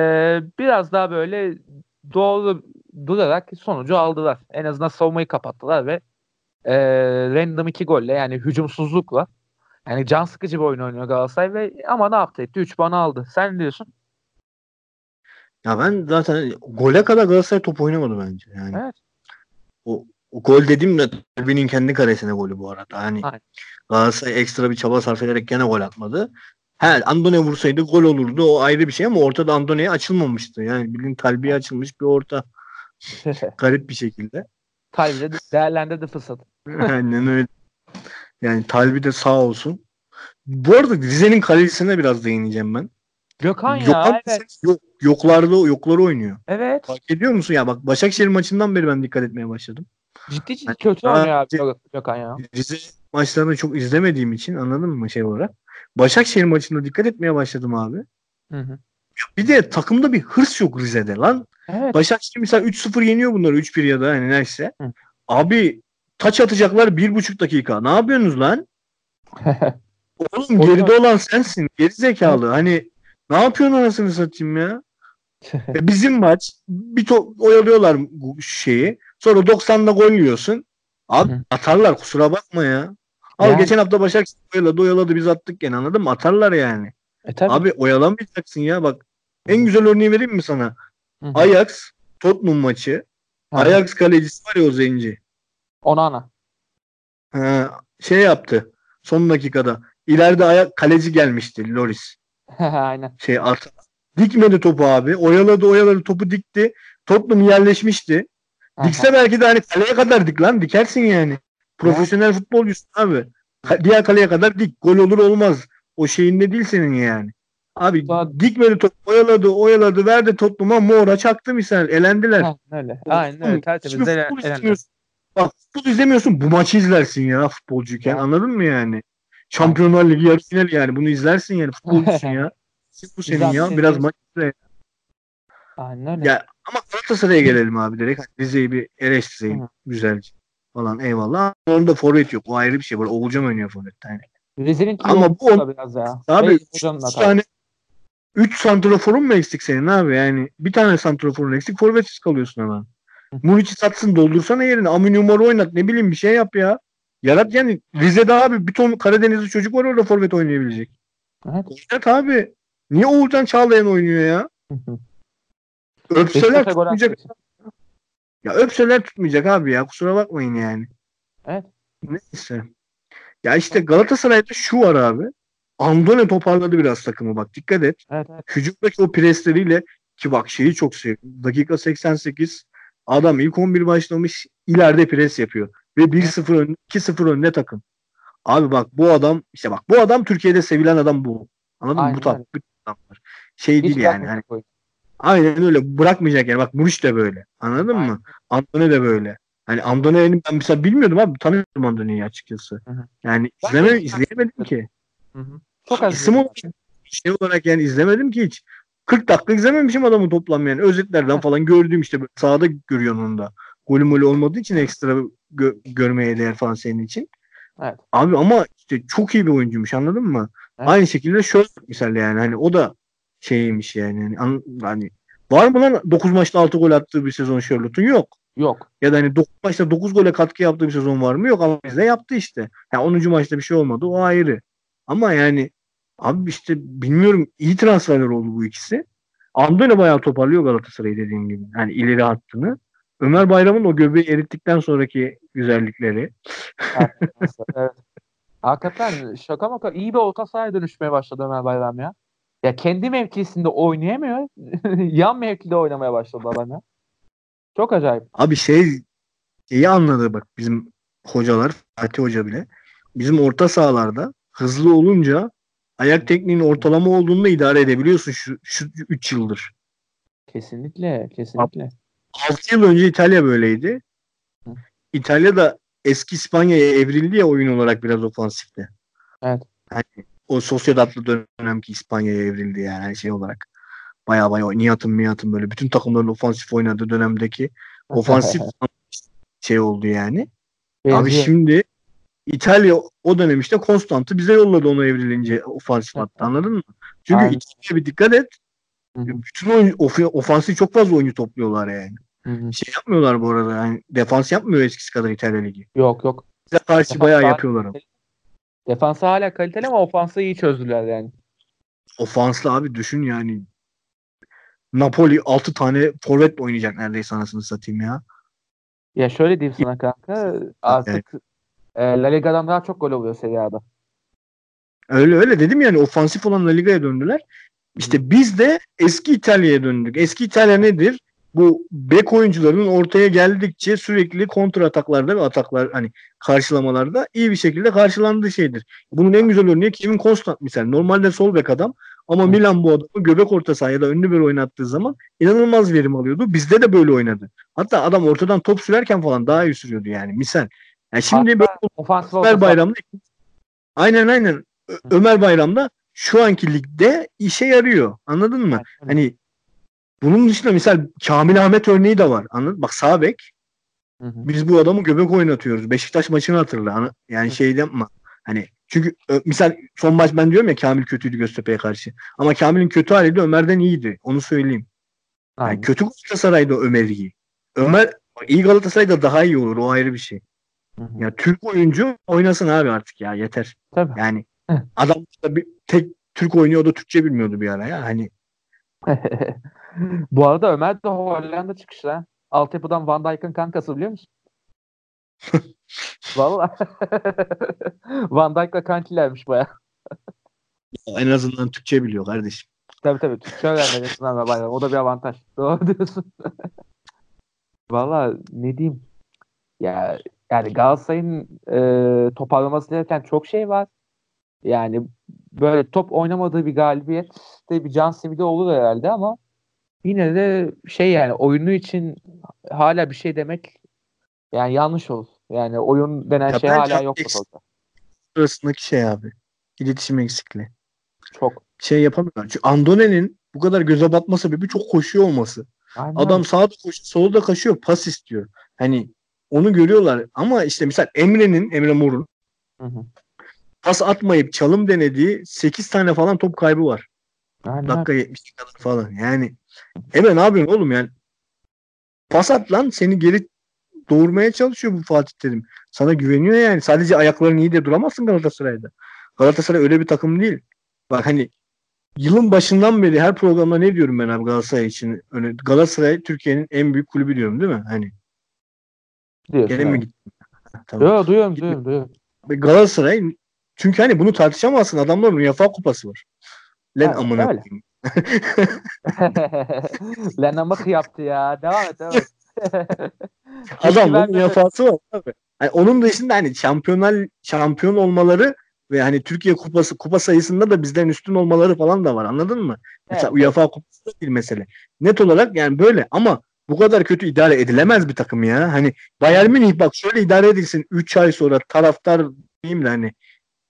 biraz daha böyle doğru durarak sonucu aldılar. En azından savunmayı kapattılar ve e, random iki golle yani hücumsuzlukla yani can sıkıcı bir oyun oynuyor Galatasaray ve ama ne yaptı etti? 3 puanı aldı. Sen ne diyorsun? Ya ben zaten gole kadar Galatasaray top oynamadı bence. Yani Evet. o gol dediğim de Talbi'nin kendi karesine golü bu arada. Hani Aynen. Galatasaray ekstra bir çaba sarf ederek gene gol atmadı. He Andone vursaydı gol olurdu. O ayrı bir şey ama ortada Andone'ye açılmamıştı. Yani bildiğin Talbi'ye açılmış bir orta. Garip bir şekilde. Talbi de değerlendirdi fırsatı. Aynen öyle. Yani Talbi de sağ olsun. Bu arada Rize'nin kalecisine biraz değineceğim ben. Gökhan Yok, ya evet. yok, yoklarda yokları oynuyor. Evet. Fark ediyor musun ya bak Başakşehir maçından beri ben dikkat etmeye başladım. Ciddi ciddi Hani kötü daha oynuyor abi Gökhan ya. Rize maçlarını çok izlemediğim için anladın mı şey olarak. Başakşehir maçında dikkat etmeye başladım abi. Hı hı. Bir de takımda bir hırs yok Rize'de lan. Evet. Başakşehir mesela 3-0 yeniyor bunları 3-1 ya da hani neyse. Hı. Abi taç atacaklar bir buçuk dakika. Ne yapıyorsunuz lan? Oğlum geride olan sensin. Geri zekalı. Hani ne yapıyorsun anasını satayım ya? E, Bizim maç bir to- oyalıyorlar şeyi. Sonra 90'da gol yiyorsun. Abi Hı. atarlar kusura bakma ya. Al Yani. geçen hafta Başakşehir oyaladı oyaladı biz attık gene anladın mı? Atarlar yani. e tabii. Abi oyalamayacaksın ya bak. En güzel örneği vereyim mi sana? Hı hı. Ajax Tottenham maçı. Hı. Ajax kalecisi var ya o zenci. Onana. Ha, şey yaptı son dakikada. İleride ayak kaleci gelmişti Loris. Aynen. Şey at. Dikmedi topu abi. Oyaladı oyaladı topu dikti. Tottenham yerleşmişti. Dikse belki de hani kaleye kadar dik lan. Dikersin yani. Profesyonel futbolcusun abi. Diğer kaleye kadar dik. Gol olur olmaz. O şeyinde değil senin yani. Abi Daha- dikmedi top. Oyaladı oyaladı. Verdi Tottenham'a Moura çaktı misal. Elendiler. Aynen öyle. Aynen öyle. Tertemiz. Hiçbir Elen- futbol elendiler. izlemiyorsun. Bak futbol izlemiyorsun. Bu maçı izlersin ya futbolcuyken. Evet. Anladın mı yani? Şampiyonlar Ligi yarı finali yani. Bunu izlersin yani. Futbolcusun ya. Bu senin ya. Biraz maç izle. Aynen öyle. Ya ama Galatasaray'a gelelim abi direkt. Hani Rize'yi bir eleştireyim. Hı. Güzelce falan eyvallah. Onda forvet yok. O ayrı bir şey. Böyle Oğulcan oynuyor forvette. Yani. Rize'nin Ama bu on- biraz ya. Abi Bey hocanın üç hatası. tane 3 santraforun mu eksik senin abi? Yani bir tane santraforun eksik forvetsiz kalıyorsun hemen. Muniç'i satsın doldursana yerine. Ami numara oynat. Ne bileyim bir şey yap ya. Yarat yani Rize'de abi bir ton Karadenizli çocuk var orada forvet oynayabilecek. Evet. Oynat abi. Niye Oğulcan Çağlayan oynuyor ya? Öpseler tutmayacak. Ya öpseler tutmayacak abi ya. Kusura bakmayın yani. Evet. Neyse. Ya işte Galatasaray'da şu var abi. Andone toparladı biraz takımı bak dikkat et. Evet evet. Hücumdaki o presleriyle ki bak şeyi çok seviyorum. Dakika 88 adam ilk 11 başlamış ileride pres yapıyor. Ve 1-0 önde 2-0 önde takım. Abi bak bu adam işte bak bu adam Türkiye'de sevilen adam bu. Anladın mı? Bu tat, bu adamlar. Şey Hiç değil yani. Hani. Aynen öyle bırakmayacak yani. Bak Muriç de böyle. Anladın Aynen. mı? Andone de böyle. Hani Andone'yi ben mesela bilmiyordum abi. Tanımıyordum Andone'yi açıkçası. Yani izleme, izleyemedim ki. Çok az. İsim olarak, şey olarak yani izlemedim ki hiç. 40 dakika izlememişim adamı toplam yani. Özetlerden falan gördüğüm işte böyle sahada görüyorsun onu da. Golü molü olmadığı için ekstra gö- görmeye değer falan senin için. Evet. Abi ama işte çok iyi bir oyuncuymuş anladın mı? Evet. Aynı şekilde şöyle misal yani hani o da şeymiş yani. Hani, an- hani var mı lan 9 maçta 6 gol attığı bir sezon Charlotte'un? Yok. Yok. Ya da hani 9 maçta 9 gole katkı yaptığı bir sezon var mı? Yok ama bizde yaptı işte. Yani 10. maçta bir şey olmadı o ayrı. Ama yani abi işte bilmiyorum iyi transferler oldu bu ikisi. Andone bayağı toparlıyor Galatasaray'ı dediğim gibi. Yani ileri hattını. Ömer Bayram'ın o göbeği erittikten sonraki güzellikleri. evet. Hakikaten şaka maka iyi bir orta sahaya dönüşmeye başladı Ömer Bayram ya. Ya kendi mevkisinde oynayamıyor. Yan mevkide oynamaya başladı adam ya. Çok acayip. Abi şey iyi anladı bak bizim hocalar Fatih Hoca bile. Bizim orta sahalarda hızlı olunca ayak tekniğinin ortalama olduğunu da idare edebiliyorsun şu, şu 3 yıldır. Kesinlikle. Kesinlikle. 6 yıl önce İtalya böyleydi. Hı. İtalya da eski İspanya'ya evrildi ya oyun olarak biraz ofansifte. Evet. Hani o Sociedad'lı dönemki İspanya'ya evrildi yani hani şey olarak. Baya baya Nihat'ın Mihat'ın böyle bütün takımların ofansif oynadığı dönemdeki ofansif şey oldu yani. Abi Benziyor. şimdi İtalya o dönem işte Konstant'ı bize yolladı onu evrilince ofansif hatta anladın mı? Çünkü Aynen. İtalya'ya bir dikkat et. Bütün oyun, of, ofansif çok fazla oyuncu topluyorlar yani. Hı hı. Şey yapmıyorlar bu arada. Yani defans yapmıyor eskisi kadar İtalya Ligi. Yok yok. Bize karşı Defans bayağı yapıyorlar. Defansı hala kaliteli ama ofansı iyi çözdüler yani. Ofanslı abi düşün yani. Napoli 6 tane forvet oynayacak neredeyse anasını satayım ya. Ya şöyle diyeyim sana kanka artık e, La Liga'dan daha çok gol oluyor Serie A'da. Öyle öyle dedim yani ofansif olan La Liga'ya döndüler. İşte biz de eski İtalya'ya döndük. Eski İtalya nedir? Bu bek oyuncuların ortaya geldikçe sürekli kontra ataklarda ve ataklar hani karşılamalarda iyi bir şekilde karşılandığı şeydir. Bunun en güzel örneği Kevin Constant misal. Normalde sol bek adam ama. Milan bu adamı göbek orta saha ya da önlü bir oynattığı zaman inanılmaz verim alıyordu. Bizde de böyle oynadı. Hatta adam ortadan top sürerken falan daha iyi sürüyordu yani misal. Yani şimdi Hatta böyle Ofansif Ömer Bayram'da aynen aynen Ömer Bayram'da şu anki ligde işe yarıyor. Anladın mı? Hani bunun dışında misal Kamil Ahmet örneği de var. Anladın? Bak sağ bek Hı hı. biz bu adamı göbek oynatıyoruz. Beşiktaş maçını hatırla. Yani şey yapma. Hani çünkü misal son maç ben diyorum ya Kamil kötüydü Göztepe'ye karşı. Ama Kamil'in kötü hali de Ömer'den iyiydi. Onu söyleyeyim. Yani kötü Galatasaray'da Ömer iyi. Ömer iyi Galatasaray'da daha iyi olur. O ayrı bir şey. Hı hı. Ya Türk oyuncu oynasın abi artık ya yeter. Tabii. Yani Hı. adam da bir tek Türk oynuyor o da Türkçe bilmiyordu bir ara ya. Hani Bu arada Ömer de Hollanda çıkışlı ha. Altyapıdan Van Dijk'ın kankası biliyor musun? Valla. Van Dijk'la kankilermiş baya. en azından Türkçe biliyor kardeşim. Tabii tabii. Türkçe öğrenmeli sınavla bayram. O da bir avantaj. Doğru diyorsun. Valla ne diyeyim. Ya yani Galatasaray'ın e, toparlaması gereken çok şey var. Yani böyle top oynamadığı bir galibiyet de bir can simidi olur herhalde ama yine de şey yani oyunu için hala bir şey demek yani yanlış olur. Yani oyun denen ya şey hala yok futbolda. Arasındaki şey abi. İletişim eksikliği. Çok. Şey yapamıyorlar. Çünkü Andone'nin bu kadar göze batma sebebi çok koşuyor olması. Aynen. Adam sağda koşuyor, solda kaçıyor, pas istiyor. Hani onu görüyorlar ama işte mesela Emre'nin, Emre Mor'un pas atmayıp çalım denediği 8 tane falan top kaybı var. Aynen. Dakika 70 kadar falan. Yani Emre ne yapıyorsun oğlum yani? Pas at lan seni geri doğurmaya çalışıyor bu Fatih Terim. Sana güveniyor yani. Sadece ayakların iyi de duramazsın Galatasaray'da. Galatasaray öyle bir takım değil. Bak hani yılın başından beri her programda ne diyorum ben abi Galatasaray için? Öyle, Galatasaray Türkiye'nin en büyük kulübü diyorum değil mi? Hani. Diyorsun Gene mi gittim? tamam. Yok duyuyorum duyuyorum duyuyorum. Galatasaray çünkü hani bunu tartışamazsın. Adamların UEFA kupası var. Len amına koyayım. Len amık yaptı ya. Devam et devam et. Adamın UEFA'sı var abi. Yani onun dışında hani şampiyonel şampiyon olmaları ve hani Türkiye kupası kupa sayısında da bizden üstün olmaları falan da var anladın mı? Evet. Mesela UEFA kupası da bir mesele. Net olarak yani böyle ama bu kadar kötü idare edilemez bir takım ya. Hani Bayern Münih bak şöyle idare edilsin 3 ay sonra taraftar diyeyim de hani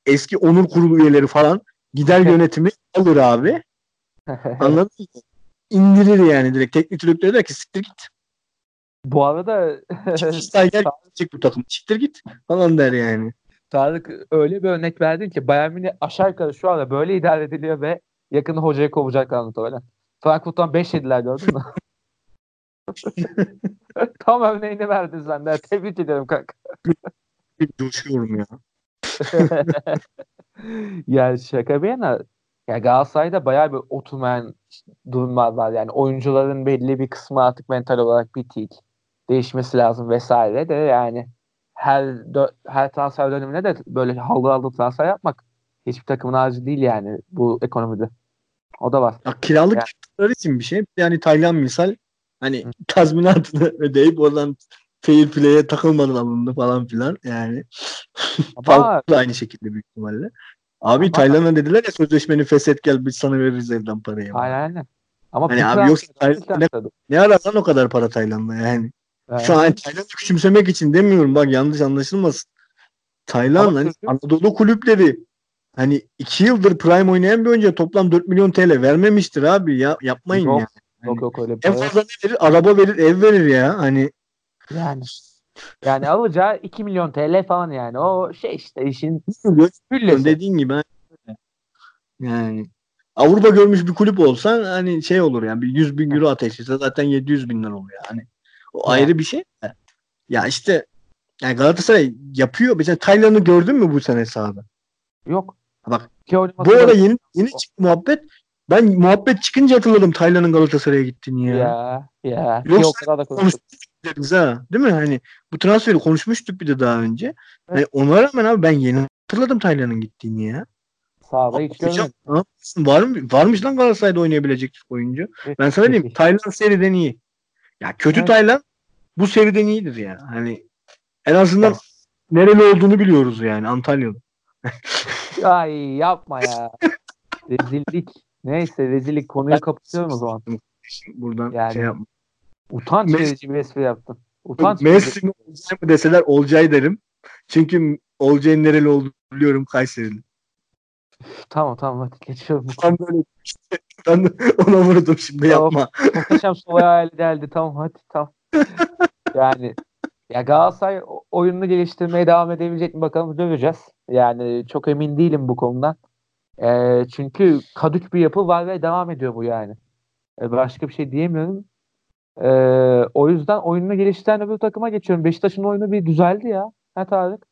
eski onur kurulu üyeleri falan gider yönetimi alır abi. Anladın mı? İndirir yani direkt. Teknik direktör der ki siktir git. Bu arada Steiger gidecek bu takım. Siktir git falan der yani. Tarık öyle bir örnek verdin ki Bayern Münih aşağı yukarı şu anda böyle idare ediliyor ve yakında hocayı kovacaklar muhtemelen. Frankfurt'tan 5 yediler gördün mü? Tam örneğini verdin sen de. Tebrik ederim kanka. Coşuyorum ya. yani şaka bir yana ya Galatasaray'da bayağı bir oturmayan durumlar var. Yani oyuncuların belli bir kısmı artık mental olarak bitik. Değişmesi lazım vesaire de yani her dö- her transfer döneminde de böyle halı halı transfer yapmak hiçbir takımın harcı değil yani bu ekonomide. O da var. Ya, kiralık yani. için bir şey. Yani Taylan misal hani tazminatını ödeyip oradan fair play'e takılmadın alındı falan filan yani. Ama aynı şekilde büyük ihtimalle. Abi Ama Tayland'a dediler ya sözleşmeni feshet gel biz sana veririz evden parayı. Aynen. Ama hani abi yoksa Tayland'a ne, ne arasan o kadar para Tayland'a yani. yani. Şu an Tayland'ı küçümsemek için demiyorum bak yanlış anlaşılmasın. Tayland hani Anadolu kulüpleri hani iki yıldır Prime oynayan bir oyuncuya toplam 4 milyon TL vermemiştir abi ya yapmayın yok, ya. Yani. Yok yok öyle bir En fazla ne verir? Araba verir, ev verir ya. Hani yani yani alacağı 2 milyon TL falan yani. O şey işte işin hüllesi. Dediğin gibi. Yani Avrupa görmüş bir kulüp olsan hani şey olur yani bir 100 bin euro ateşlese zaten 700 bin lira oluyor. Hani o yani. ayrı bir şey. Ya işte yani Galatasaray yapıyor. Mesela Taylan'ı gördün mü bu sene sahada? Yok. Bak bu arada yeni yeni çıktı muhabbet. Ben muhabbet çıkınca hatırladım Taylan'ın Galatasaray'a gittiğini ya. Ya ya. Yoksa, kadar da konuştuk deriz ha. Değil mi? Hani bu transferi konuşmuştuk bir de daha önce. Evet. Hani ona rağmen abi ben yeni hatırladım Taylan'ın gittiğini ya. Sağda hiç görmedim. Var mı? Varmış lan Galatasaray'da oynayabilecek oyuncu. Evet, ben sana diyeyim Taylan seriden iyi. Ya kötü evet. Taylan bu seriden iyidir ya. Hani en azından evet. nereli olduğunu biliyoruz yani Antalyalı. Ay yapma ya. rezillik. Neyse rezillik konuyu kapatıyorum o zaman. Buradan yani, şey yapma. Utanç Messi, verici bir espri yaptın. Utanç Messi mi Olcay mı deseler Olcay derim. Çünkü Olcay'ın nereli olduğunu biliyorum Kayseri'nin. Tamam tamam hadi geçiyorum. Tam böyle ben ona vurdum şimdi tamam. yapma. Muhteşem sol hayali geldi tamam hadi tamam. yani ya Galatasaray oyununu geliştirmeye devam edebilecek mi bakalım göreceğiz. Yani çok emin değilim bu konudan. E, çünkü kadük bir yapı var ve devam ediyor bu yani. E, başka bir şey diyemiyorum. Ee, o yüzden oyununu geliştiren öbür takıma geçiyorum. Beşiktaş'ın oyunu bir düzeldi ya. Ha Tarık?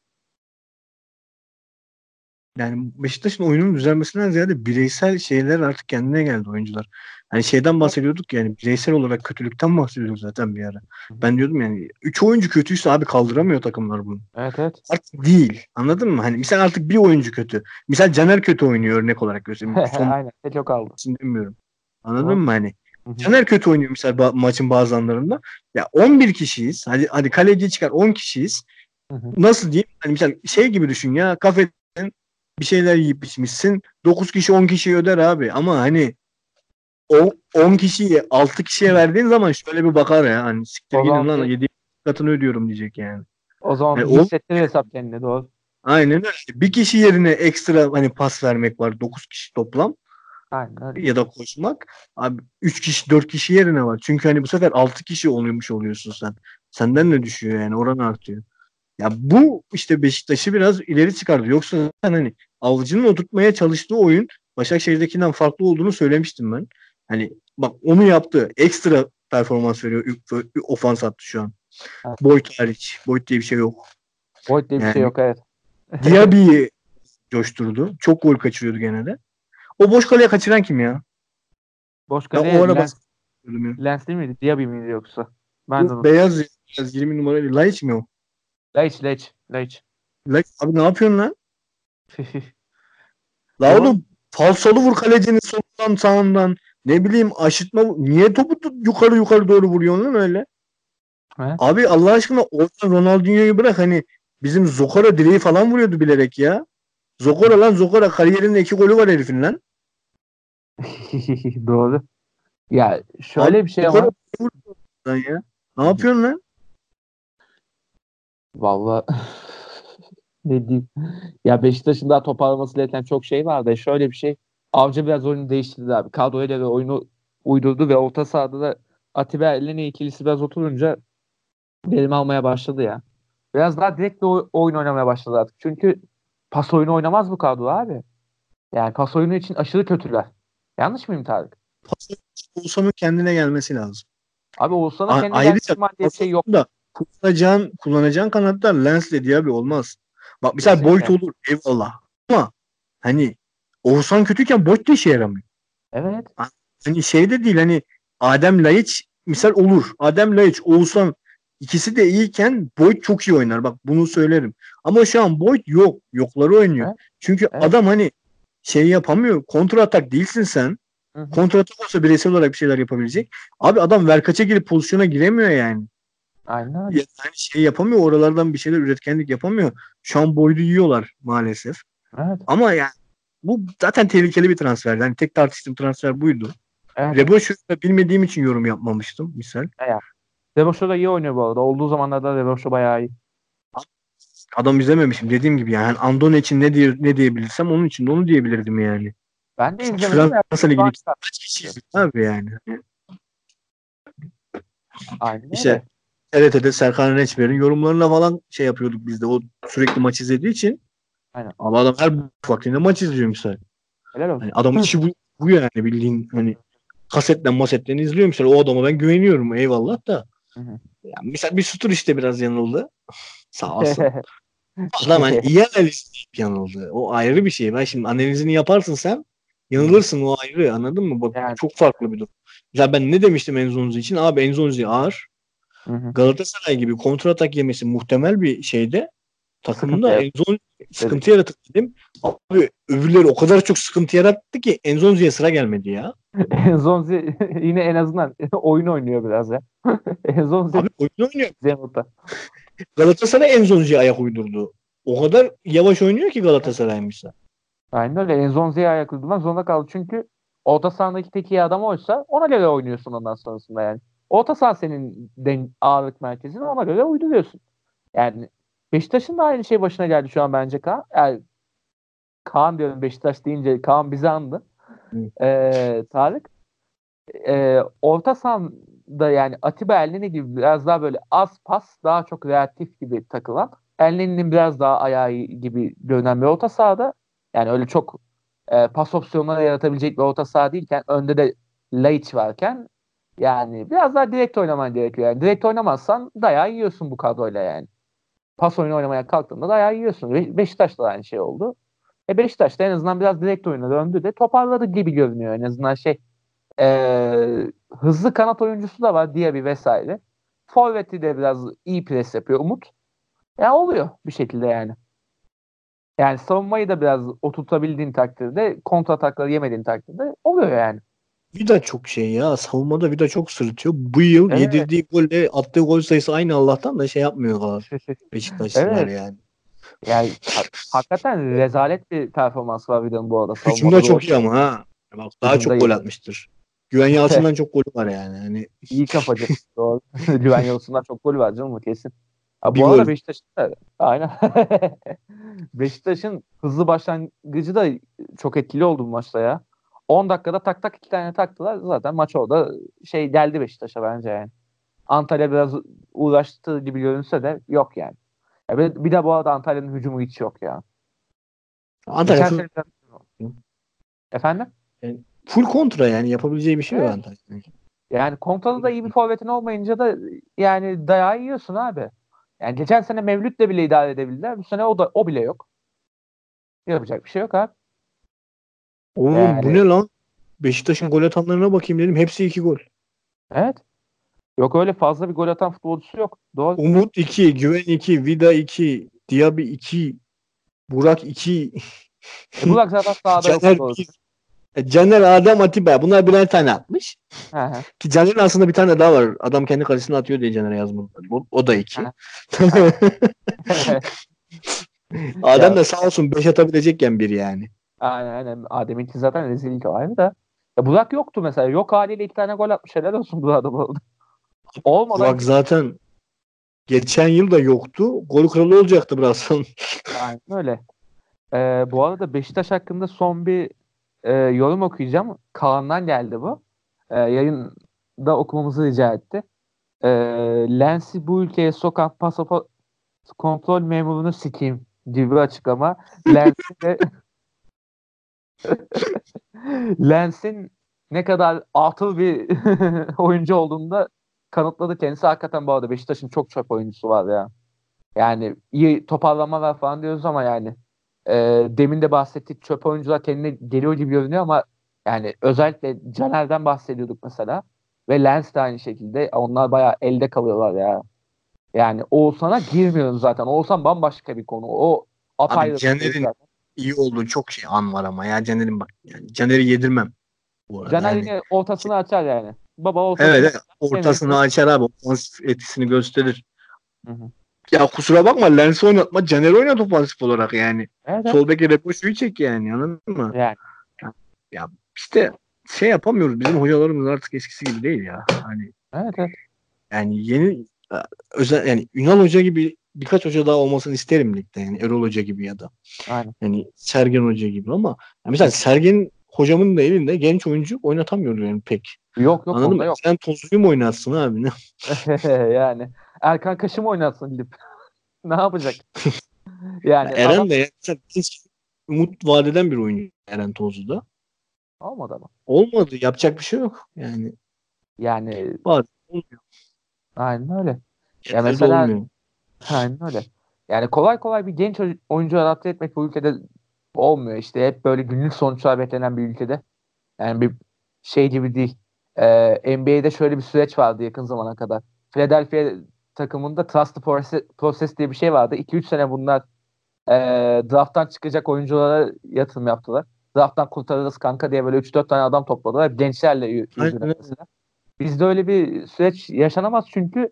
yani Beşiktaş'ın oyunun düzelmesinden ziyade bireysel şeyler artık kendine geldi oyuncular. Hani şeyden bahsediyorduk yani bireysel olarak kötülükten bahsediyorduk zaten bir ara. Ben diyordum yani 3 oyuncu kötüyse abi kaldıramıyor takımlar bunu. Evet evet. Artık değil. Anladın mı? Hani misal artık bir oyuncu kötü. Misal Caner kötü oynuyor örnek olarak göstereyim. Son Aynen. Çok aldı. için demiyorum. Anladın Evet. mı hani? Hı hı. Caner kötü oynuyor misal ba- maçın bazı anlarında. Ya 11 kişiyiz. Hadi hadi kaleci çıkar 10 kişiyiz. Hı hı. Nasıl diyeyim? Hani misal şey gibi düşün ya kafeden bir şeyler yiyip içmişsin. 9 kişi 10 kişiyi öder abi. Ama hani o 10 kişiyi 6 kişiye verdiğin zaman şöyle bir bakar ya. Hani siktir gidin lan bir- 7 katını ödüyorum diyecek yani. O zaman o- hissettirir hesap kendine doğru. Aynen öyle. Bir kişi yerine ekstra hani pas vermek var. 9 kişi toplam. Aynen öyle. ya da koşmak abi 3 kişi 4 kişi yerine var. Çünkü hani bu sefer 6 kişi oluyormuş oluyorsun sen. Senden de düşüyor yani oran artıyor. Ya bu işte Beşiktaş'ı biraz ileri çıkardı. Yoksa zaten hani Avcı'nın oturtmaya çalıştığı oyun Başakşehir'dekinden farklı olduğunu söylemiştim ben. Hani bak onu yaptı. Ekstra performans veriyor. Ofans attı şu an. Evet. Boyut hariç. Boyut diye bir şey yok. Void diye bir Yani- şey yok evet. Diaby'i coşturdu. Çok gol kaçırıyordu gene de. O boş kaleye kaçıran kim ya? Boş Ya kaleye o ara Lens, ya. Lens değil miydi? Diaby miydi yoksa? Ben Yok, beyaz, beyaz 20 numaralı Laiç mi o? Laiç, Laiç, Laiç. Laiç, abi ne yapıyorsun lan? La oğlum falsolu vur kalecinin solundan sağından. Ne bileyim aşıtma niye topu yukarı yukarı doğru vuruyorsun lan öyle? He? Abi Allah aşkına orada Ronaldinho'yu bırak hani bizim Zokora direği falan vuruyordu bilerek ya. Zokora lan Zokora kariyerinde iki golü var herifin lan. Doğru. Ya şöyle Abi, bir şey ama ya. Ne yapıyorsun lan? Vallahi ne diyeyim. Ya Beşiktaş'ın daha toparlaması gereken çok şey vardı. E Şöyle bir şey. Avcı biraz oyunu değiştirdi abi. Kadroyla ve oyunu uydurdu ve orta sahada da Atiba Elneny ikilisi biraz oturunca verim almaya başladı ya. Biraz daha direkt oy- oyun oynamaya başladı artık. Çünkü pas oyunu oynamaz bu kadro abi. Yani pas oyunu için aşırı kötüler. Yanlış mıyım Tarık? Oğuzhan'ın kendine gelmesi lazım. Abi Oğuzhan'a kendine ayrıca gelme ihtimali diye bir şey yok. Da kullanacağın, kullanacağın kanatlar lens dedi abi olmaz. Bak mesela Kesinlikle. boyut olur eyvallah. Ama hani Oğuzhan kötüyken boyut da işe yaramıyor. Evet. Hani şey de değil hani Adem Laiç misal olur. Adem Laiç, Oğuzhan ikisi de iyiyken Boyd çok iyi oynar. Bak bunu söylerim. Ama şu an Boyd yok. Yokları oynuyor. Evet. Çünkü Evet. adam hani şey yapamıyor. Kontra atak değilsin sen. Kontra atak olsa bireysel olarak bir şeyler yapabilecek. Abi adam verkaça girip pozisyona giremiyor yani. Aynen. Yani şey yapamıyor. Oralardan bir şeyler üretkenlik yapamıyor. Şu an Boyd'u yiyorlar maalesef. Evet. Ama yani bu zaten tehlikeli bir transfer. Yani tek tartıştığım transfer buydu. evet. Reboş'u da bilmediğim için yorum yapmamıştım misal. Reboşo da iyi oynuyor bu arada. Olduğu zamanlarda Reboşo bayağı iyi. Adam izlememişim dediğim gibi yani Andone için ne diye ne diyebilirsem onun için de onu diyebilirdim yani. Ben de izlemedim. Fransa Ligi'ni abi yani. Aynen İşte. TRT'de Serkan Reçber'in yorumlarına falan şey yapıyorduk biz de. O sürekli maç izlediği için. Aynen. Ama adam her vaktinde maç izliyor misal. Helal olsun. Hani adamın işi bu, bu yani bildiğin hani kasetten masetten izliyor misal. O adama ben güveniyorum eyvallah da. Hı hı. Ya misal bir sutur işte biraz yanıldı. Sağ olsun. Adam hani iyi analiz yanıldı. O ayrı bir şey. Ben şimdi analizini yaparsın sen yanılırsın o ayrı anladın mı? Bak Yani. çok farklı bir durum. Mesela ben ne demiştim Enzonzi için? Abi Enzonzi ağır. Hı hı. Galatasaray gibi kontratak yemesi muhtemel bir şeyde takımda. Enzonzi sıkıntı yaratır dedim. Abi öbürleri o kadar çok sıkıntı yarattı ki Enzonzi'ye sıra gelmedi ya. Enzonzi yine en azından oyun oynuyor biraz ya. Enzonzi Abi oyun oynuyor. Zenit'te. Galatasaray Enzonzi'ye ayak uydurdu. O kadar yavaş oynuyor ki Galatasaray mesela. Aynen öyle. Enzonzi'ye ayak uydurmak zorunda kaldı. Çünkü orta sahadaki tek iyi adam oysa ona göre oynuyorsun ondan sonrasında yani. Orta saha senin den- ağırlık merkezini ona göre uyduruyorsun. Yani Beşiktaş'ın da aynı şey başına geldi şu an bence Kaan. Yani Kaan diyorum Beşiktaş deyince Kaan bizi andı. Ee, Tarık. Ee, orta sahada yani Atiba Elneni gibi biraz daha böyle az pas daha çok reaktif gibi takılan Elneni'nin biraz daha ayağı gibi görünen bir orta sahada yani öyle çok e, pas opsiyonları yaratabilecek bir orta saha değilken önde de Laiç varken yani biraz daha direkt oynaman gerekiyor. Yani direkt oynamazsan dayağı yiyorsun bu kadroyla yani. Pas oyunu oynamaya kalktığında dayağı yiyorsun. Be- Beşiktaş'ta da aynı şey oldu. E Beşiktaş da en azından biraz direkt oyuna döndü de toparladı gibi görünüyor en azından şey. E, hızlı kanat oyuncusu da var Diaby vesaire. Forvet'i de biraz iyi pres yapıyor Umut. Ya oluyor bir şekilde yani. Yani savunmayı da biraz oturtabildiğin takdirde kontra atakları yemediğin takdirde oluyor yani. Vida çok şey ya. Savunmada Vida çok sırıtıyor. Bu yıl Evet. yedirdiği golle attığı gol sayısı aynı Allah'tan da şey yapmıyorlar. Beşiktaşlılar Evet. yani. Yani ha- hakikaten rezalet bir performans var Vida'nın bu arada. Hücumda çok iyi ama ha. Bak daha Hücumda çok gol atmıştır. Güven Yalçın'dan çok golü var yani. Hani İyi kafacı. Doğru. Güven Yolsun'dan çok gol var canım o kesin. Ha, bu arada. Beşiktaş'ın da aynen. Beşiktaş'ın hızlı başlangıcı da çok etkili oldu bu maçta ya. 10 dakikada tak tak iki tane taktılar. Zaten maç orada şey geldi Beşiktaş'a bence yani. Antalya biraz uğraştı gibi görünse de yok yani. Ya bir, bir de bu arada Antalya'nın hücumu hiç yok ya. Antalya Geçen full, sene- Efendim? Full kontra yani yapabileceği bir şey Evet. Antalya. Yani kontrada da iyi bir forvetin olmayınca da yani dayağı yiyorsun abi. Yani geçen sene Mevlüt'le bile idare edebildiler. Bu sene o da o bile yok. Yapacak bir şey yok abi. Oğlum Yani- bu ne lan? Beşiktaş'ın gol atanlarına bakayım dedim. Hepsi iki gol. Evet. Yok öyle fazla bir gol atan futbolcusu yok. Doğru. Umut 2, Güven 2, Vida 2, Diaby 2, Burak 2, E, Burak zaten sahada yok. Caner doğru. 1. E, Caner, Adem, Atiba. Bunlar birer tane atmış. Ki Caner'in aslında bir tane daha var. Adam kendi kalesine atıyor diye Caner'e yazmadılar. O, o da 2. Ha. Adem de sağ olsun 5 atabilecekken bir yani. aynen aynen. Adem'inki zaten rezillik ayrı da. Ya Burak yoktu mesela. Yok haliyle iki tane gol atmış. Helal olsun Burak'a bu arada. Olmadan Burak zaten geçen yıl da yoktu. Gol kralı olacaktı birazdan. Aynen öyle. Ee, bu arada Beşiktaş hakkında son bir e, yorum okuyacağım. Kaan'dan geldi bu. Ee, yayında okumamızı rica etti. Ee, Lens'i bu ülkeye sokan pasaport kontrol memurunu sikeyim gibi bir açıklama. Lens'in de Lens'in ne kadar atıl bir oyuncu olduğunu da kanıtladı kendisi. Hakikaten bu arada Beşiktaş'ın çok çöp oyuncusu var ya. Yani iyi toparlama var falan diyoruz ama yani e, demin de bahsettik çöp oyuncular kendine geliyor gibi görünüyor ama yani özellikle Caner'den bahsediyorduk mesela ve Lens de aynı şekilde onlar bayağı elde kalıyorlar ya. Yani Oğuzhan'a girmiyorum zaten. Oğuzhan bambaşka bir konu. O apayrı bir Caner'in- şey. İyi olduğu çok şey an var ama ya Caner'in bak. Yani Caner'i yedirmem. Bu arada. Caner Yani- ortasını açar yani. Baba ortasını Evet, evet. ortasını açar abi. Ofansif etkisini gösterir. Hı hı. Ya kusura bakma Lens oynatma. Caner oynat ofansif olarak yani. Evet. Sol beke Repoşu'yu çek yani anladın mı? Yani. İşte şey yapamıyoruz. Bizim hocalarımız artık eskisi gibi değil ya. Hani Evet, evet. yani yeni e, özel yani Ünal Hoca gibi birkaç hoca daha olmasını isterim ligde yani Erol Hoca gibi ya da Aynen. yani Sergen Hoca gibi ama yani mesela Sergen hocamın da elinde genç oyuncu oynatamıyoruz yani pek. Yok yok Anladın mı? yok. Sen tozluyu mu oynatsın abi? Yani Erkan Kaşı mı oynatsın gidip? ne yapacak? yani Eren adam- de yani umut vadeden bir oyuncu Eren Tozlu da. olmadı ama. Olmadı. Yapacak bir şey yok. Yani Yani olmuyor. aynen öyle. Genelde mesela- olmuyor. Aynen öyle. Yani kolay kolay bir genç oy- oyuncu adapte etmek bu ülkede olmuyor. İşte hep böyle günlük sonuçlar beklenen bir ülkede. Yani bir şey gibi değil. Ee, NBA'de şöyle bir süreç vardı yakın zamana kadar. Philadelphia takımında Trust Process, process diye bir şey vardı. 2-3 sene bunlar e, drafttan çıkacak oyunculara yatırım yaptılar. Drafttan kurtarırız kanka diye böyle 3-4 tane adam topladılar. Gençlerle y- Aynen yürüdüler öyle. mesela. Bizde öyle bir süreç yaşanamaz çünkü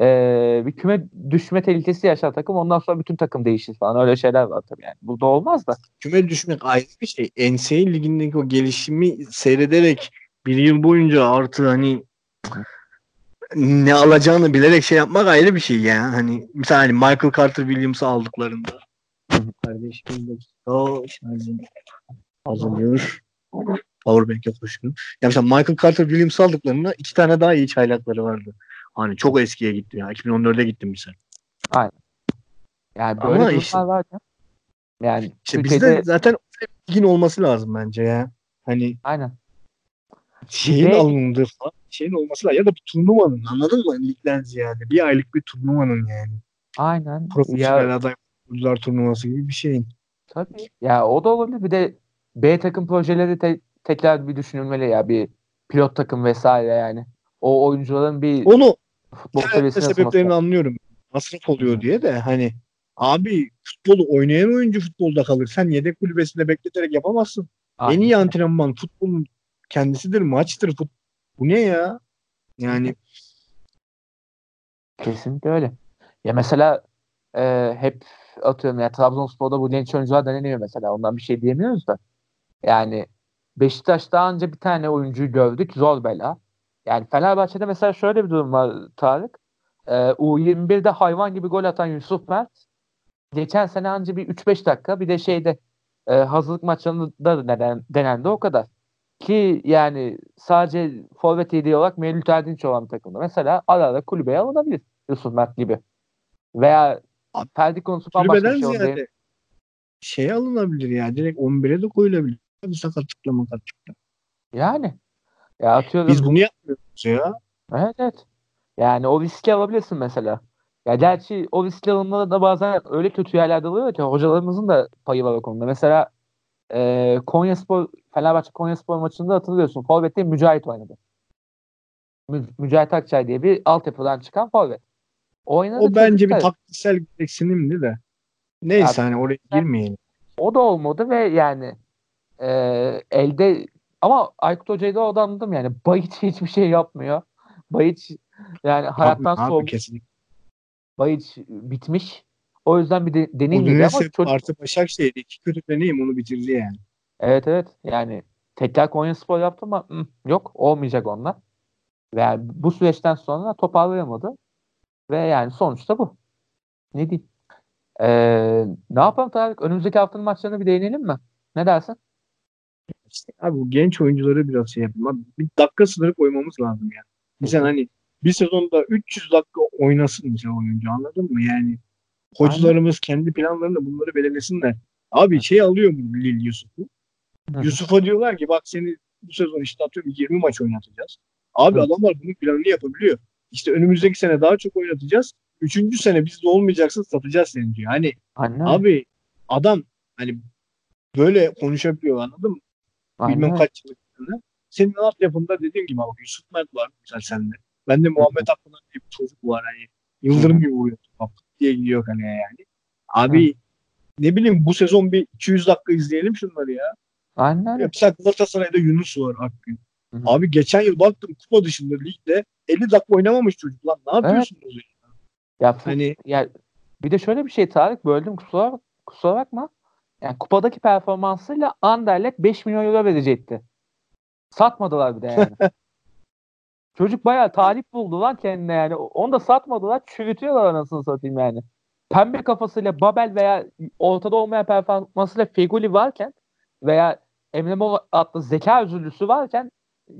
e, bir küme düşme tehlikesi yaşar takım. Ondan sonra bütün takım değişir falan. Öyle şeyler var tabii yani. Burada olmaz da. Küme düşmek ayrı bir şey. NCAA ligindeki o gelişimi seyrederek bir yıl boyunca artı hani ne alacağını bilerek şey yapmak ayrı bir şey ya. Hani mesela hani Michael Carter Williams'ı aldıklarında kardeşim de o şarjım azalıyor. Powerbank'e koşuyorum. Ya mesela Michael Carter Williams'ı aldıklarında iki tane daha iyi çaylakları vardı. Hani çok eskiye gitti ya. 2014'e gittim mesela. Yani Ama böyle durumlar işte- var ya. Yani İşte Türkiye'de bizde zaten bir ligin olması lazım bence ya. Hani aynen. Şeyin Ve- alındığı falan şeyin olması lazım. Ya da bir turnuvanın anladın mı? Ligden ziyade. Bir aylık bir turnuvanın yani. Aynen. Profesyonel Ya, aday oyuncular turnuvası gibi bir şeyin. Tabii. Ya o da olabilir. Bir de B takım projeleri te- tekrar bir düşünülmeli ya. Bir pilot takım vesaire yani. O oyuncuların bir Onu futbol seviyesine sebeplerini sunması. anlıyorum. Masraf oluyor diye de hani abi futbolu oynayan oyuncu futbolda kalır. Sen yedek kulübesinde bekleterek yapamazsın. En Aynen. iyi antrenman futbolun kendisidir, maçtır. Fut Bu ne ya? Yani Kesinlikle öyle. Ya mesela e, hep atıyorum ya Trabzonspor'da bu genç oyuncular deneniyor mesela. Ondan bir şey diyemiyoruz da. Yani Beşiktaş'ta önce bir tane oyuncuyu gördük. Zor bela. Yani Fenerbahçe'de mesela şöyle bir durum var Tarık. E, U21'de hayvan gibi gol atan Yusuf Mert geçen sene anca bir 3-5 dakika bir de şeyde e, hazırlık maçlarında denen, denendi o kadar. Ki yani sadece forvet yediği olarak Mevlüt Erdinç olan bir takımda. Mesela ara ara kulübeye alınabilir Yusuf Mert gibi. Veya Abi, Ferdi konusu bambaşka bir kulübeden şey ziyade şey alınabilir ya. Direkt 11'e de koyulabilir. Bir sakatlıkla makatlıkla. Yani. Ya atıyorum. Biz bunu yapmıyoruz ya. Evet evet. Yani o riski alabilirsin mesela. Ya gerçi o riski alımları da bazen öyle kötü yerlerde oluyor ki hocalarımızın da payı var o konuda. Mesela e, Konyaspor, Fenerbahçe Konyaspor maçında hatırlıyorsun. Forvet'te Mücahit oynadı. Mü- Mücahit Akçay diye bir altyapıdan çıkan forvet. Oynadı O bence bir taktiksel gereksinimdi de. Neyse Abi, hani oraya girmeyelim. O da olmadı ve yani e, elde ama Aykut Hoca'yı da o da anladım yani. Bayiç hiçbir şey yapmıyor. Bayiç yani hayattan soğumuş. Bayiç bitmiş. O yüzden bir de, deneyim dedi ama dönerse çocuk, artı Başakşehir'de iki kötü deneyim onu bitirdi yani. evet evet yani tekrar Konya Spor yaptı ama hı, yok olmayacak onlar. Ve yani bu süreçten sonra toparlayamadı. Ve yani sonuçta bu. Ne diyeyim? Ee, ne yapalım Tarık? Önümüzdeki haftanın maçlarına bir değinelim mi? Ne dersin? İşte abi bu genç oyuncuları biraz şey yapayım. Abi, bir dakika sınırı koymamız lazım ya. Mesela hani bir sezonda 300 dakika oynasın mesela oyuncu anladın mı? Yani hocalarımız kendi planlarında bunları belirlesinler. Abi şey alıyor mu Lil Yusuf'u? Hı. Yusuf'a diyorlar ki bak seni bu sezon işte atıyorum 20 maç oynatacağız. Abi Hı. adamlar bunun planını yapabiliyor. İşte önümüzdeki sene daha çok oynatacağız. Üçüncü sene bizde olmayacaksın satacağız seni diyor. Hani Aynen. abi adam hani böyle konuşabiliyor anladın mı? Aynen bilmem kaç yıllık. Senin alt yapında dediğim gibi bak Yusuf Mert var mesela sende. Bende Muhammed Akpınar diye bir çocuk var hani yıldırım gibi vuruyor. Diye gidiyor kaleye yani. Abi ne bileyim bu sezon bir 200 dakika izleyelim şunları ya. Aynen. Ya Mesela Galatasaray'da Yunus var Akgün. Hı hı. Abi geçen yıl baktım kupa dışında ligde 50 dakika oynamamış çocuk lan. Ne yapıyorsunuz? ya? Ya, fu- Hani ya bir de şöyle bir şey Tarık böldüm kusura, kusura bakma. Yani kupadaki performansıyla Anderlecht 5 milyon euro verecekti. Satmadılar bir de yani. Çocuk bayağı talip buldu lan kendine yani. Onu da satmadılar. Çürütüyorlar anasını satayım yani. Pembe kafasıyla Babel veya ortada olmayan performansıyla Feguli varken veya Emre adlı zeka özürlüsü varken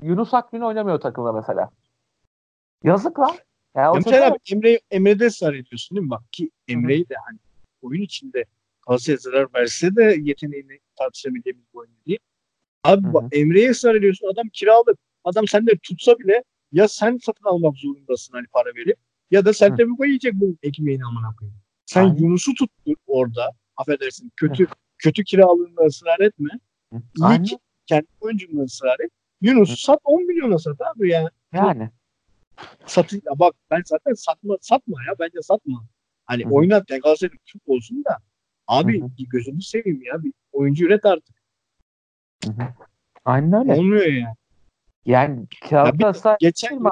Yunus Akgün oynamıyor takımda mesela. Yazık lan. Yani Ya mesela abi Emre, Emre'de ısrar ediyorsun değil mi? Bak ki Emre'yi de hani oyun içinde Galatasaray'a zarar verse de yeteneğini tartışabileceğimiz bir oyuncu değil. Abi Hı hı. bak Emre'ye ısrar ediyorsun. Adam kiralık. Adam sende tutsa bile ya sen satın almak zorundasın hani para verip ya da sen Hı. de bu yiyecek bu ekmeğini amına koyayım. Sen Aynen. Yunus'u tuttun orada. Affedersin. Kötü kötü kiralığında ısrar etme. Hı. İyi Aynen. ki kendi oyuncunla ısrar et. Yunus'u sat 10 milyona sat abi ya Yani. satın ya bak ben zaten satma satma ya bence satma. Hani Hı oynat ya Galatasaray'ın Türk olsun da abi Hı gözünü seveyim ya bir oyuncu üret artık. Hı. Aynen öyle. Olmuyor ya. Yani Ya de ısrar geçen yıl,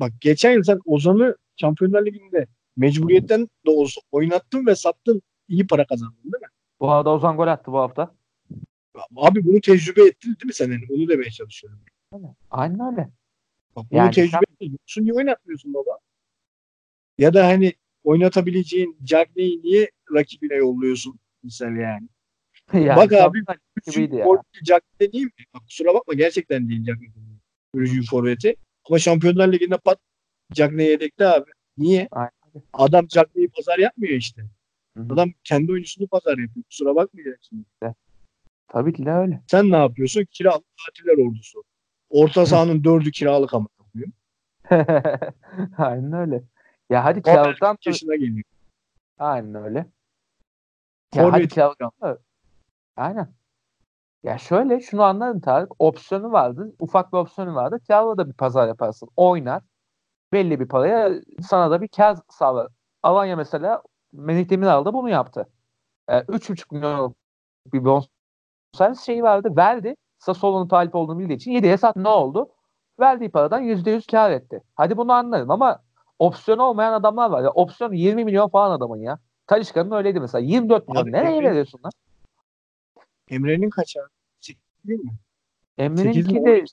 bak geçen yıl sen Ozan'ı Şampiyonlar Ligi'nde mecburiyetten de olsa oynattın ve sattın iyi para kazandın değil mi? bu arada Ozan gol attı bu hafta. Abi bunu tecrübe ettin değil mi sen? Yani onu demeye çalışıyorum. Aynen öyle. Bak bunu Yani tecrübe ettin. Yoksa niye oynatmıyorsun baba? Ya da hani oynatabileceğin Cagney'i niye rakibine yolluyorsun? Misal yani. yani Bak abi, gibiydi ya. golcü Cagney değil mi? Bak, kusura bakma gerçekten değil Cagney. Ürücü forveti. Ama Şampiyonlar Ligi'nde pat Cagney yedekte abi. Niye? Aynen. Adam Cagney'i pazar yapmıyor işte. Hı hı. Adam kendi oyuncusunu pazar yapıyor. Kusura bakmayacaksın. Tabii ki de öyle. Sen ne yapıyorsun? Kiralık tatiller ordusu. Orta sahanın dördü kiralık ama. Aynen öyle. Ya hadi kiralıktan 40 yaşına geliyor. aynen öyle. Ya hadi Forvet kiralık da- Aynen. Ya şöyle şunu anladın Tarık. Opsiyonu vardı. Ufak bir opsiyonu vardı. Kiralı da bir pazar yaparsın. Oynar. Belli bir paraya sana da bir kar sağlar. Alanya mesela Melih Demiral bunu yaptı. Ee, 3,5 milyon bir bonservis şeyi vardı. Verdi. Sassuolo'nun talip olduğunu bildiği için 7'ye sat. Ne oldu? Verdiği paradan %100 kar etti. Hadi bunu anlarım ama opsiyon olmayan adamlar var. Ya, opsiyon 20 milyon falan adamın ya. Talişka'nın öyleydi mesela. 24 milyon. Abi, Nereye veriyorsun lan? Emre'nin kaçı? 8 değil mi? Emre'ninki de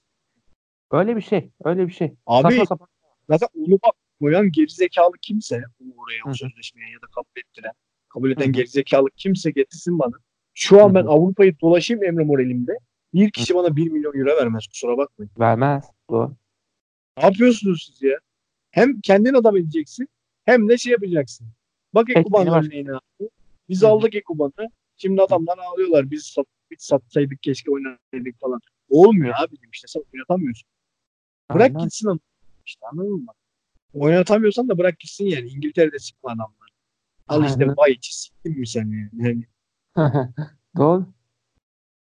öyle bir şey. Öyle bir şey. Abi, Saçma sapan. Zaten onu bak koyan gerizekalı kimse oraya o sözleşmeye ya da kabul ettiren, kabul eden gerizekalı kimse getirsin bana. Şu an ben. Avrupa'yı dolaşayım Emre Moralim'de. Bir kişi bana 1 milyon euro vermez kusura bakmayın. Vermez. Doğru. Ne yapıyorsunuz siz ya? Hem kendin adam edeceksin hem de şey yapacaksın. Bak Ekuban örneğini aldı. Biz aldık Ekuban'ı. Şimdi adamlar ağlıyorlar. Biz, sat, biz satsaydık keşke oynasaydık falan. Olmuyor abi işte sen oynatamıyorsun. Bırak Aynen. gitsin adam. İşte anladın mı? Oynatamıyorsan da bırak gitsin yani. İngiltere'de sıkma adamlar. Al işte vay içi siktin mi sen yani? yani, Doğru.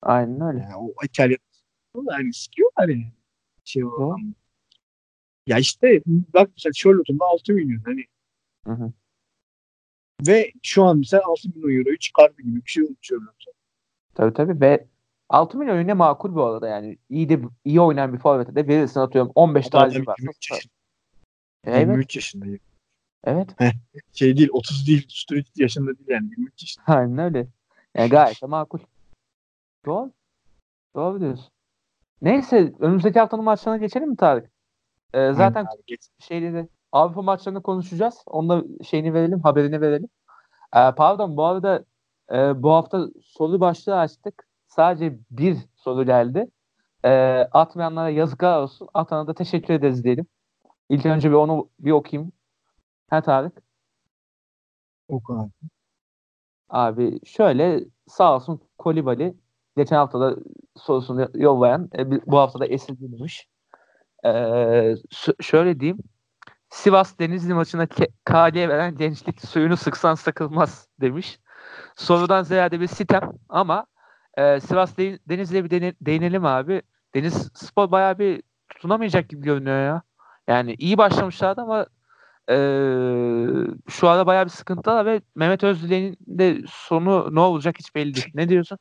Aynen öyle. yani o İtalya yani sikiyorlar yani. Şey o. Ya işte bak mesela Charlotte'un da 6 milyon hani Hı hı. Ve şu an mesela 6 milyon euroyu çıkardı gibi bir şey olmuş. Tabii tabii ve 6 milyon yine makul bu arada yani. İyi de iyi oynayan bir forvete de verirsin atıyorum 15 Adam tane var. 23 yaşında. Evet. 23 yaşında. Evet. Şey değil 30 değil 33 yaşında değil yani 23 yaşında. Aynen öyle. Yani gayet de makul. Doğru. Doğru diyorsun. Neyse önümüzdeki haftanın maçlarına geçelim mi Tarık? Ee, zaten şeyleri Avrupa maçlarını konuşacağız. Onda şeyini verelim, haberini verelim. Ee, pardon bu arada e, bu hafta soru başlığı açtık. Sadece bir soru geldi. Ee, atmayanlara yazıklar olsun. Atana da teşekkür ederiz diyelim. İlk önce bir onu bir okuyayım. Ha Tarık. O kadar. Abi şöyle sağ olsun Kolibali geçen hafta da sorusunu yollayan e, bu hafta da esirgememiş. Ee, s- şöyle diyeyim. Sivas Denizli maçına ke- KD veren gençlik suyunu sıksan sakılmaz demiş. Sorudan ziyade bir sitem ama e, Sivas De- Denizli'ye bir dene- değinelim abi. Deniz Spor bayağı bir tutunamayacak gibi görünüyor ya. Yani iyi başlamışlardı ama e, şu anda bayağı bir sıkıntı var ve Mehmet Özdilek'in de sonu ne olacak hiç belli değil. Ne diyorsun?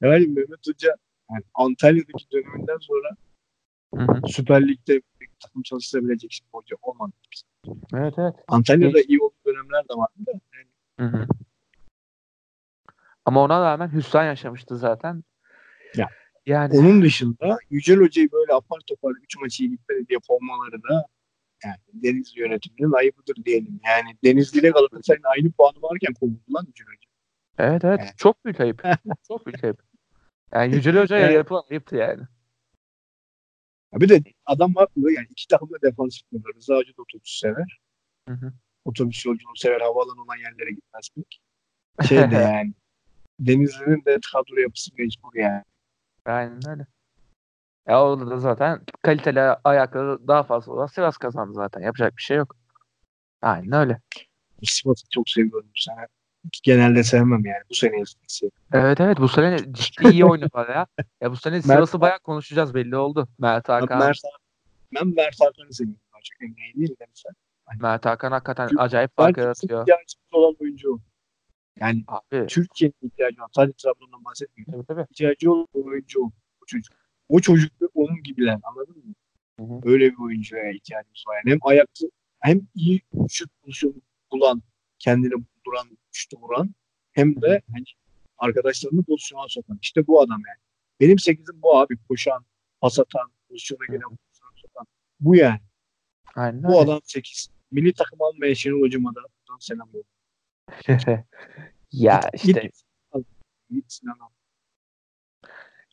Yani Mehmet Hoca yani Antalya'daki döneminden sonra Hı hı. Süper Lig'de takım çalıştırabilecek bir hoca olmadı. Evet evet. Antalya'da iyi olduğu dönemler de vardı da. Yani Hı hı. Ama ona rağmen hüsran yaşamıştı zaten. Ya, Yani onun dışında Yücel Hoca'yı böyle apar topar 3 maçı gitmedi diye kovmaları da yani Denizli yönetiminin ayıbıdır diyelim. Yani Denizli ile Galatasaray'ın aynı puanı varken kovuldu lan Yücel Hoca. evet evet Evet. çok büyük ayıp. çok büyük ayıp. Yani Yücel Hoca'ya Evet. yapılan ayıptı yani. Ya bir de adam haklı yani iki takım da defans yapıyorlar. Rıza Hoca da otobüs sever. Hı hı. Otobüs yolculuğunu sever. Havaalanı olan yerlere gitmez pek. Şey de yani Denizli'nin de kadro yapısı mecbur yani. Aynen öyle. Ya orada da zaten kaliteli ayakları daha fazla olan Sivas kazandı zaten. Yapacak bir şey yok. Aynen öyle. Sivas'ı çok seviyorum sene. Genelde sevmem yani. Bu sene seviyorum. Evet evet bu sene ciddi iyi oynuyorlar ya. Ya bu sene Sivas'ı bayağı konuşacağız belli oldu. Mert Hakan, Mert, ben Mert Hakan'ı seviyorum. Çok Emre'yi değil de mesela. Mert Hakan hakikaten Çünkü acayip fark yaratıyor. ihtiyacımız olan oyuncu o. Yani Abi Türkiye'nin ihtiyacı olan. Sadece Trabzon'dan bahsetmiyorum. tabii tabii. İhtiyacı olan oyuncu o. O çocuk. O çocuk onun gibiler. Anladın mı? Hı hı. Öyle bir oyuncuya ihtiyacımız var. Yani hem ayakta hem iyi şut pozisyonu bulan, kendini duran, şutu vuran hem de hani arkadaşlarını pozisyona sokan. İşte bu adam yani. Benim 8'im bu abi. Koşan, pas atan, pozisyona gelen, pozisyona sokan. Bu yani. Aynen Bu adam 8. Milli takım almaya Şenol hocama da buradan selam olsun. ya Git- işte git. Git Sinan al.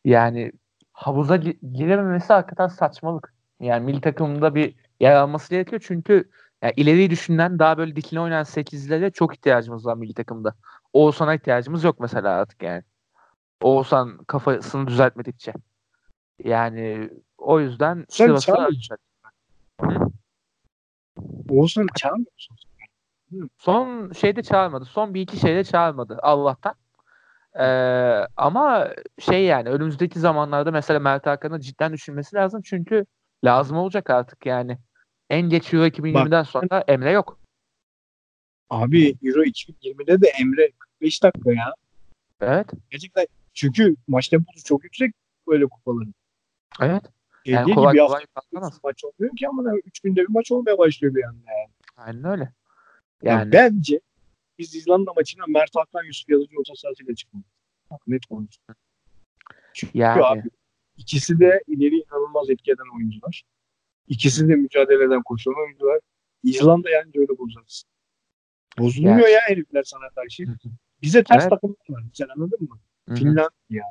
yani havuza gi- girememesi hakikaten saçmalık. Yani milli takımda bir yer alması gerekiyor çünkü yani ileriyi düşünen daha böyle dikine oynayan 8'lere çok ihtiyacımız var milli takımda. Oğuzhan'a ihtiyacımız yok mesela artık yani. Oğuzhan kafasını düzeltmedikçe. Yani o yüzden Sen Sivas'ı çağırmıyorsun. Oğuzhan'ı çağırmıyor musun? Son şeyde çağırmadı. Son bir iki şeyde çağırmadı Allah'tan. Ee, ama şey yani önümüzdeki zamanlarda mesela Mert Hakan'ı cidden düşünmesi lazım. Çünkü lazım olacak artık yani. En geç Euro 2020'den sonra Emre yok. Abi Euro 2020'de de Emre 45 dakika ya. Evet. Gerçekten çünkü maç temposu çok yüksek böyle kupaların. Evet. Yani değil kolay ki bir kolay kalkamaz. maç olmuyor ki ama 3 günde bir maç olmaya başlıyor bir anda yani. Aynen öyle. Yani. Yani bence biz İzlanda maçına Mert Hakan Yusuf Yazıcı orta sahasıyla çıkmalıyız. Bak, Net konuştum. Çünkü Yani. abi ikisi de ileri inanılmaz etki eden oyuncular. İkisi de mücadeleden koşan oyuncular. İzlanda yani öyle bozarız. Bozulmuyor ya herifler sana karşı. Bize ters Evet. takımlar var. Sen anladın mı? Hı hı. Finlandiya,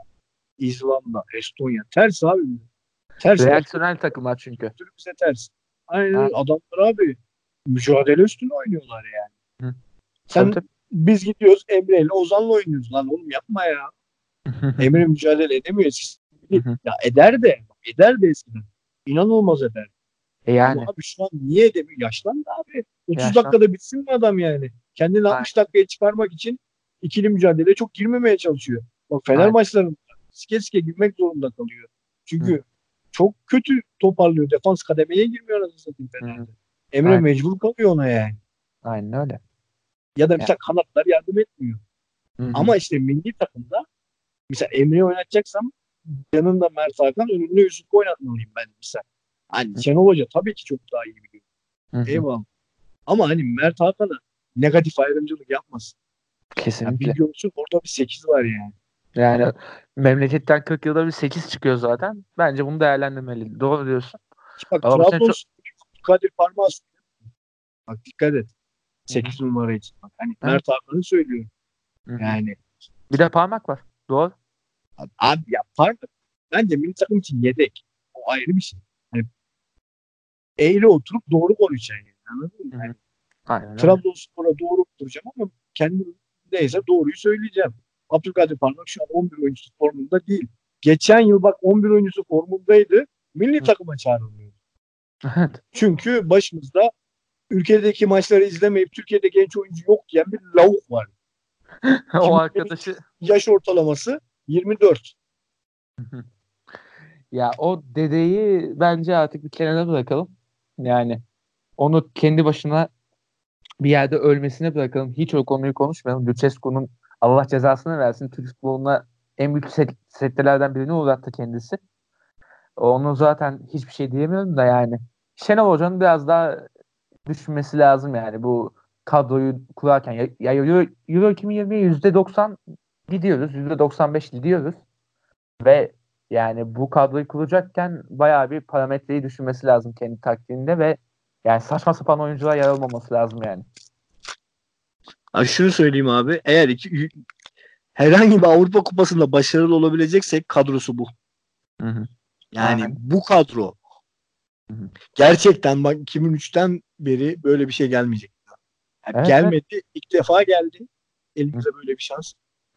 İzlanda, Estonya. Ters abi. Ters. reaksiyonel takımlar çünkü. Türk bize ters. Aynen Ha. adamlar abi mücadele üstüne oynuyorlar yani. Hı. Sen Tabii, biz gidiyoruz Emre ile Ozan'la oynuyoruz lan oğlum yapma ya. Emre mücadele edemiyor. Hı. ya eder de eder de eskiden. İnanılmaz eder. E yani. Ama abi şu an niye edemiyor? Yaşlandı abi. 30 Yaşlan- dakikada bitsin mi adam yani? Kendini 60 dakikaya çıkarmak için ikili mücadeleye çok girmemeye çalışıyor. Bak Fener Aynen. maçlarında sike sike girmek zorunda kalıyor. Çünkü çok kötü toparlıyor. Defans kademeye girmiyor anasını satayım Fener'de. Emre Aynen. mecbur kalıyor ona yani. Aynen öyle. Ya da mesela kanatlar yardım etmiyor. Hı hı. Ama işte milli takımda mesela Emre'yi oynatacaksam yanında Mert Hakan önünde Yusuf oynatmalıyım ben mesela. Hani Şenol Hoca tabii ki çok daha iyi biliyor. Hı hı. Eyvallah. Ama hani Mert Hakan'a negatif ayrımcılık yapmasın. Yani Kesinlikle. bir görsün orada bir 8 var yani. Yani memleketten 40 yılda bir 8 çıkıyor zaten. Bence bunu değerlendirmeli. Doğru diyorsun. Bak sene Trabzonspor Kadir Parmağı. Bak dikkat et. 8 numara için. Bak, hani Evet. Mert Hakan'ı söylüyor. Hı hı. Yani Bir de parmak var. Doğru. abi, abi ya pardon. Bence milli takım için yedek. O ayrı bir şey. Eğri oturup doğru konuşacaksın yani. Anladın mı? Yani Aynen. Trabzonspor'a doğru oturacağım ama kendim neyse doğruyu söyleyeceğim. Abdülkadir Parmak şu an 11 oyuncusu formunda değil. Geçen yıl bak 11 oyuncusu formundaydı. Milli Hı. takıma çağrılmıyor. Evet. Çünkü başımızda ülkedeki maçları izlemeyip Türkiye'de genç oyuncu yok diyen bir lavuk var. o arkadaşı Yaş ortalaması 24. ya o dedeyi bence artık bir kenara bırakalım. Yani onu kendi başına bir yerde ölmesine bırakalım. Hiç o konuyu konuşmayalım. Lucescu'nun Allah cezasını versin. Türk futboluna en büyük set, settelerden birini uğrattı kendisi. Onu zaten hiçbir şey diyemiyorum da yani. Şenol Hoca'nın biraz daha düşünmesi lazım yani bu kadroyu kurarken. Ya, ya Euro, Euro 2020'ye %90 gidiyoruz. %95 gidiyoruz. Ve yani bu kadroyu kuracakken bayağı bir parametreyi düşünmesi lazım kendi taktiğinde ve yani saçma sapan oyuncular yer almaması lazım yani. Abi şunu söyleyeyim abi. Eğer iki, herhangi bir Avrupa Kupası'nda başarılı olabileceksek kadrosu bu. Hı hı. Yani Aynen. bu kadro Hı hı. gerçekten bak 2003'ten beri böyle bir şey gelmeyecek. Yani Evet, gelmedi. ilk defa geldi. Elimize böyle bir şans.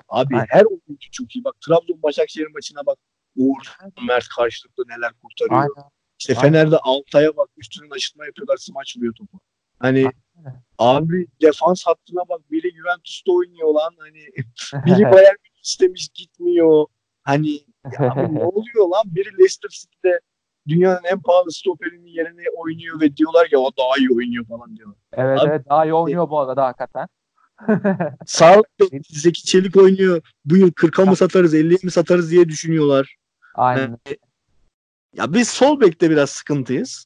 Abi Aynen. her oyuncu çok iyi. Bak Trabzon Başakşehir maçına bak. Uğur Mert karşılıklı neler kurtarıyor. Aynen. İşte Aynen. Fener'de Altay'a bak üstünün aşıtma yapıyorlar smaçlıyor topu. Hani Aynen. abi defans hattına bak biri Juventus'ta oynuyor lan hani biri Bayern Münih istemiş gitmiyor. Hani ya abi ne oluyor lan biri Leicester City'de dünyanın en pahalı stoperinin yerine oynuyor ve diyorlar ki o daha iyi oynuyor falan diyorlar. evet Abi- evet daha iyi oynuyor bu arada hakikaten. Sağ bek Zeki Çelik oynuyor. Bu yıl 40'a mı satarız 50'ye mi satarız diye düşünüyorlar. Aynen. Ya biz sol bekte biraz sıkıntıyız.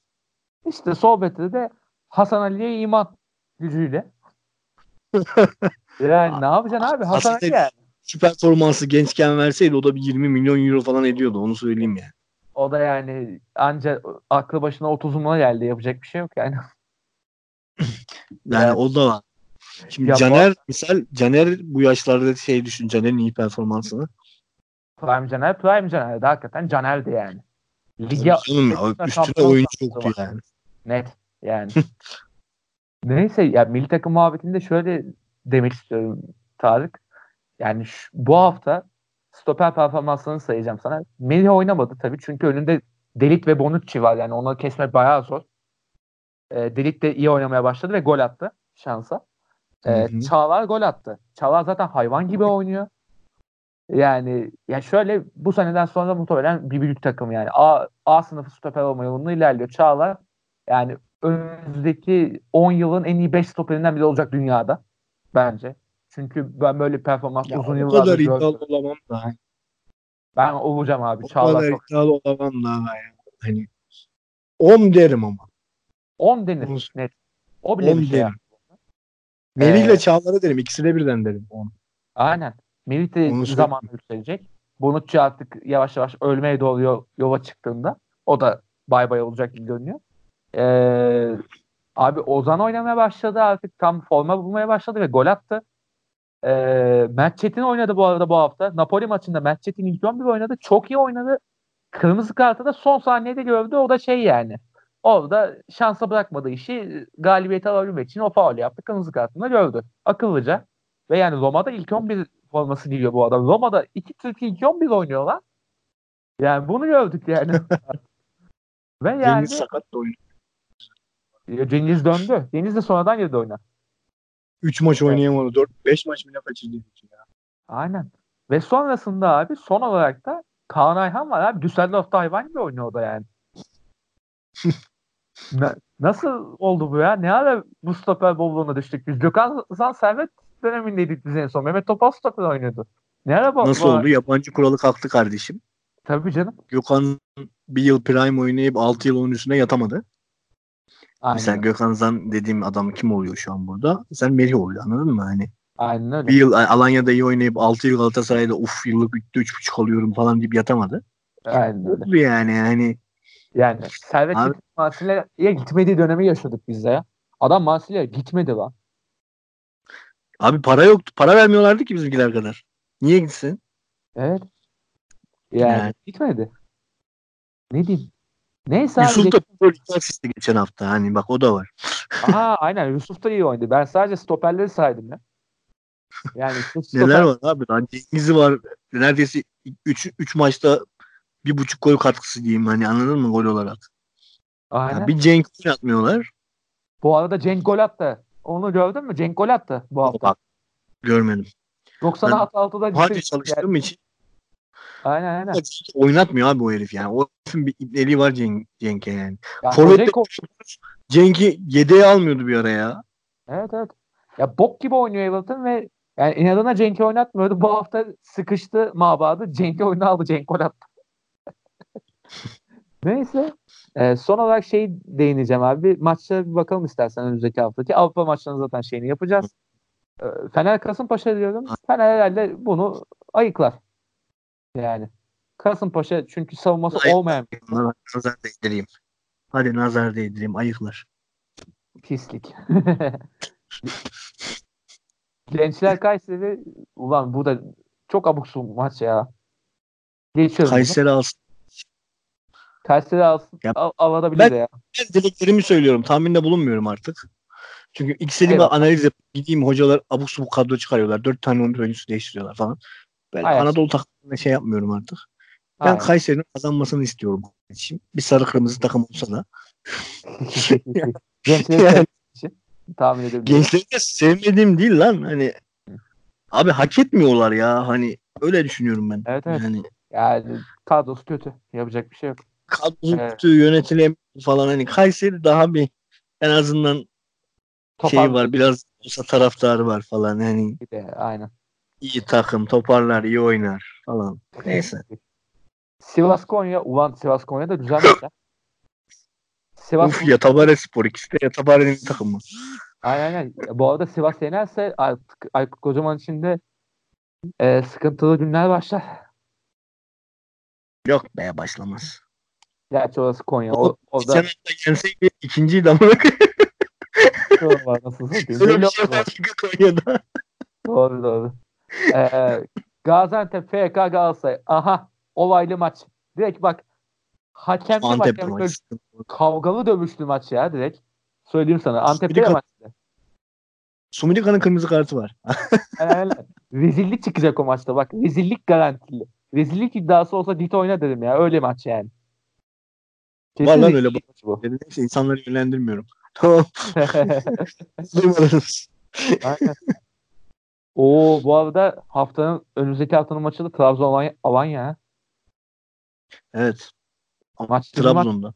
İşte sohbette de Hasan Ali'ye iman gücüyle. yani ne yapacaksın abi? Hasan Ali yani. Şu performansı gençken verseydi o da bir 20 milyon euro falan ediyordu onu söyleyeyim ya. O da yani anca aklı başına 30'una geldi. Yapacak bir şey yok yani. Yani Evet. o da var. Şimdi Ya bu- Caner misal Caner bu yaşlarda şey düşün Caner'in iyi performansını. Prime Caner, Prime Caner de hakikaten Caner'di yani. Lige ya, Üstüne üstüne oyuncu yoktu var. yani. Net yani. Neyse ya milli takım muhabbetinde şöyle demek istiyorum Tarık. Yani şu- bu hafta stoper performanslarını sayacağım sana. Melih oynamadı tabii çünkü önünde Delit ve Bonucci var yani onları kesmek bayağı zor. E, Delit de iyi oynamaya başladı ve gol attı şansa. E. Çağlar gol attı. Çağlar zaten hayvan gibi oynuyor. Yani ya şöyle bu seneden sonra muhtemelen bir büyük takım yani A, A sınıfı stoper olma yolunda ilerliyor. Çağlar yani önümüzdeki 10 yılın en iyi 5 stoperinden biri olacak dünyada bence. Çünkü ben böyle performans Ya uzun o yıllardır kadar gördüm. iddialı olamam da. Ben olacağım abi. O Çağlar kadar çok. iddialı olamam da. Ya. Hani 10 derim ama. 10 denir On- net. O bile 10 bir şey. derim. Melih Ee, ile Çağlar'a derim. İkisi de birden derim. 10. Aynen. Melih de Onu zamanla yükselecek. Bonucci artık yavaş yavaş ölmeye doğru yol- yola çıktığında o da bay bay olacak gibi görünüyor. Ee, abi Ozan oynamaya başladı artık tam forma bulmaya başladı ve gol attı. Ee, Mert Çetin oynadı bu arada bu hafta. Napoli maçında Mert Çetin ilk 11 oynadı. Çok iyi oynadı. Kırmızı kartı da son saniyede gördü. O da şey yani. Orada şansa bırakmadığı işi galibiyeti alabilmek için o faul yaptı. Kırmızı kartını da gördü. Akıllıca. Ve yani Roma'da ilk 11 forması giyiyor bu adam. Roma'da iki Türk ilk 11 oynuyorlar. Yani bunu gördük yani. Ve yani Cengiz sakat da oynuyor. Cengiz döndü. Cengiz de sonradan girdi oyuna. 3 maç oynayamadı. 4 5 maç bile kaçırdı. Ya. Aynen. Ve sonrasında abi son olarak da Kaan Ayhan var abi. Düsseldorf'ta hayvan gibi oynuyor o da yani. Na- nasıl oldu bu ya? Ne ara bu stoper bolluğuna düştük biz? Gökhan Zan Servet dönemindeydik biz en son. Mehmet Topal stoper oynuyordu. Ne ara bu? Nasıl bu- oldu? Yabancı kuralı kalktı kardeşim. Tabii canım. Gökhan bir yıl prime oynayıp 6 yıl onun üstüne yatamadı. Aynen, Mesela Gökhan Zan dediğim adam kim oluyor şu an burada? Sen Merih oluyor anladın mı? Hani aynen öyle. bir yıl Alanya'da iyi oynayıp 6 yıl Galatasaray'da uf yıllık bitti 3.5 alıyorum falan deyip yatamadı. Aynen öyle. Yani hani Yani Servet Abi- Marsilya'ya gitmediği dönemi yaşadık biz de ya. Adam Marsilya'ya gitmedi lan. Abi para yoktu. Para vermiyorlardı ki bizimkiler kadar. Niye gitsin? Evet. Yani, Yani. gitmedi. Ne diyeyim? Neyse abi. Yusuf da geç- gol asisti geçen hafta. Hani bak o da var. Aa aynen Yusuf da iyi oynadı. Ben sadece stoperleri saydım ya. Yani stoper- Neler var abi? Lan Cengiz'i var. Neredeyse 3 3 maçta bir buçuk gol katkısı diyeyim hani anladın mı gol olarak. Aynen. Ya bir Cenk oynatmıyorlar. Bu arada Cenk gol attı. Onu gördün mü? Cenk gol attı bu hafta. Bak, görmedim. 96'da Hadi gitti. çalıştığım için Aynen aynen. oynatmıyor abi o herif yani. O herifin bir ipneliği var Cenk, Cenk'e yani. Yani Forvet'te Cenk'i yedeğe almıyordu bir ara ya. Evet evet. Ya bok gibi oynuyor Everton ve yani inadına Cenk'i oynatmıyordu. Bu hafta sıkıştı mabadı. Cenk'i oyuna aldı. Cenk gol attı. Neyse. Ee, son olarak şey değineceğim abi. Maçlara bir bakalım istersen önümüzdeki haftaki. Avrupa maçlarının zaten şeyini yapacağız. Ee, Fener Kasımpaşa diyorum. Fener herhalde bunu ayıklar. Yani. Kasımpaşa çünkü savunması Ayıklar. olmayan bir nazar değdireyim. Hadi nazar değdireyim ayıklar. pislik. Gençler Kayseri ulan bu da çok abuk maç ya. Geçiyorum. Kayseri alsın. Kayseri alsın. Ya- Al, alabilir Ben- ya. Ben dileklerimi söylüyorum. Tahminde bulunmuyorum artık. Çünkü istediğim Evet. analiz yap. Gideyim hocalar abuk subuk kadro çıkarıyorlar. Dört tane 11 oyuncusu değiştiriyorlar falan. Ben Hayır. Anadolu takımında şey yapmıyorum artık. Ben Aynen. Kayseri'nin kazanmasını istiyorum. Için. Bir sarı kırmızı takım olsa da. Gençleri Yani- sevdiğim için tahmin edebilirim. Gençleri de sevmediğim değil lan. Hani abi hak etmiyorlar ya. Hani öyle düşünüyorum ben. Evet, evet. Yani Yani kadrosu kötü. Yapacak bir şey yok. Kadrosu Evet. kötü yönetilen falan hani Kayseri daha bir en azından şey Toparladı var biraz olsa taraftarı var falan hani bir de, Aynen. iyi takım toparlar iyi oynar falan. Neyse. Sivas Konya. Ulan Sivas Konya da ya. Sivas Uf ya Tabare Spor ikisi de ya Tabare'nin takımı. Aynen aynen. Bu arada Sivas yenerse artık Aykut Kocaman için de e, sıkıntılı günler başlar. Yok be başlamaz. Gerçi orası Konya. O, o Geçen da hafta var nasıl satayım. Öyle Belli bir şey olmaz. var çünkü Konya'da. Doğru doğru. Ee, Gaziantep FK Galatasaray. Aha olaylı maç. Direkt bak hakemli Antep hakemli maçı. kavgalı dövüşlü maç ya direkt. Söyleyeyim sana. Antep'te de- ya maçta. Sumidika'nın kırmızı kartı var. Rezillik çıkacak o maçta bak. Rezillik garantili. Rezillik iddiası olsa Dito oyna dedim ya. Öyle maç yani. Var lan öyle maç bu. Neyse insanları yönlendirmiyorum. Tamam. Duymadınız. Aynen. Oo bu arada haftanın önümüzdeki haftanın maçı da Trabzon Alanya. Alanya. Evet. Maç Trabzon. Trabzon'da.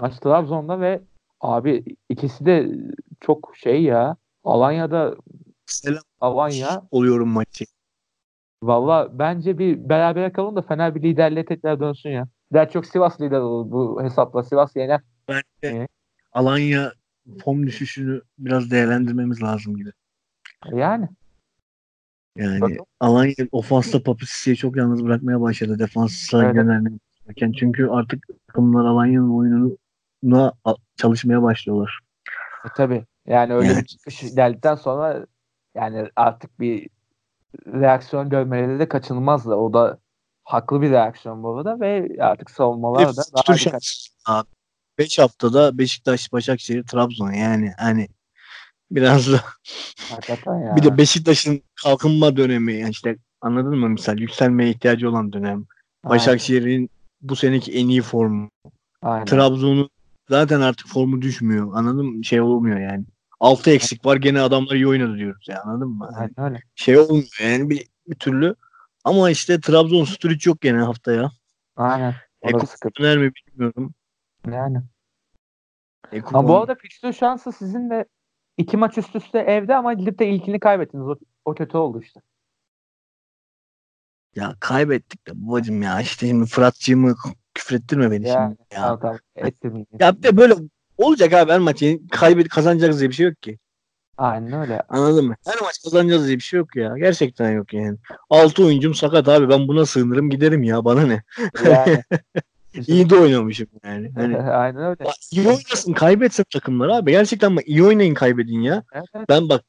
Maç Trabzon'da ve abi ikisi de çok şey ya. Alanya'da Selam Alanya. oluyorum maçı. Valla bence bir beraber kalın da Fener bir liderliğe tekrar dönsün ya. Daha çok Sivas lider olur bu hesapla. Sivas yener. Bence Evet. Alanya form düşüşünü biraz değerlendirmemiz lazım gibi. Yani. Yani Bakalım. Alanya ofansta Papisi'yi çok yalnız bırakmaya başladı defansa Evet. yönelmeye. Çünkü artık takımlar Alanya'nın oyununa çalışmaya başlıyorlar. E, tabii. Yani öyle Yani. bir çıkış geldikten sonra yani artık bir reaksiyon görmeleri de kaçınılmazdı. O da haklı bir reaksiyon bu arada ve artık savunmalar da daha dikkat. abi. 5 haftada Beşiktaş, Başakşehir, Trabzon yani hani biraz da Hakikaten ya. bir de Beşiktaş'ın kalkınma dönemi yani işte anladın mı misal yükselmeye ihtiyacı olan dönem. Başakşehir'in bu seneki en iyi formu. Aynen. Trabzon'un zaten artık formu düşmüyor. Anladın mı? Şey olmuyor yani. Altı eksik var gene adamlar iyi oynadı diyoruz ya anladın mı? Aynen öyle. şey olmuyor yani bir, bir türlü. Ama işte Trabzon Sturridge yok gene haftaya. Aynen. Eko döner mi bilmiyorum. Yani. Eko Ama bu arada fikstür şansı sizin de iki maç üst üste evde ama gidip de ilkini kaybettiniz. O, o kötü oldu işte. ya kaybettik de babacım ya işte şimdi Fıratçığımı küfrettirme beni Yani, şimdi ya. Tamam tamam. Ya bir de böyle olacak abi her maçı kaybet kazanacağız diye bir şey yok ki. Aynen öyle. Anladın mı? Her maç kazanacağız diye bir şey yok ya. Gerçekten yok yani. Altı oyuncum sakat abi ben buna sığınırım giderim ya bana ne. Yani. İyi de oynamışım yani. Hani Aynen öyle. Bak, iyi oynasın kaybetsin takımlar abi. Gerçekten bak iyi oynayın kaybedin ya. Evet. Ben bak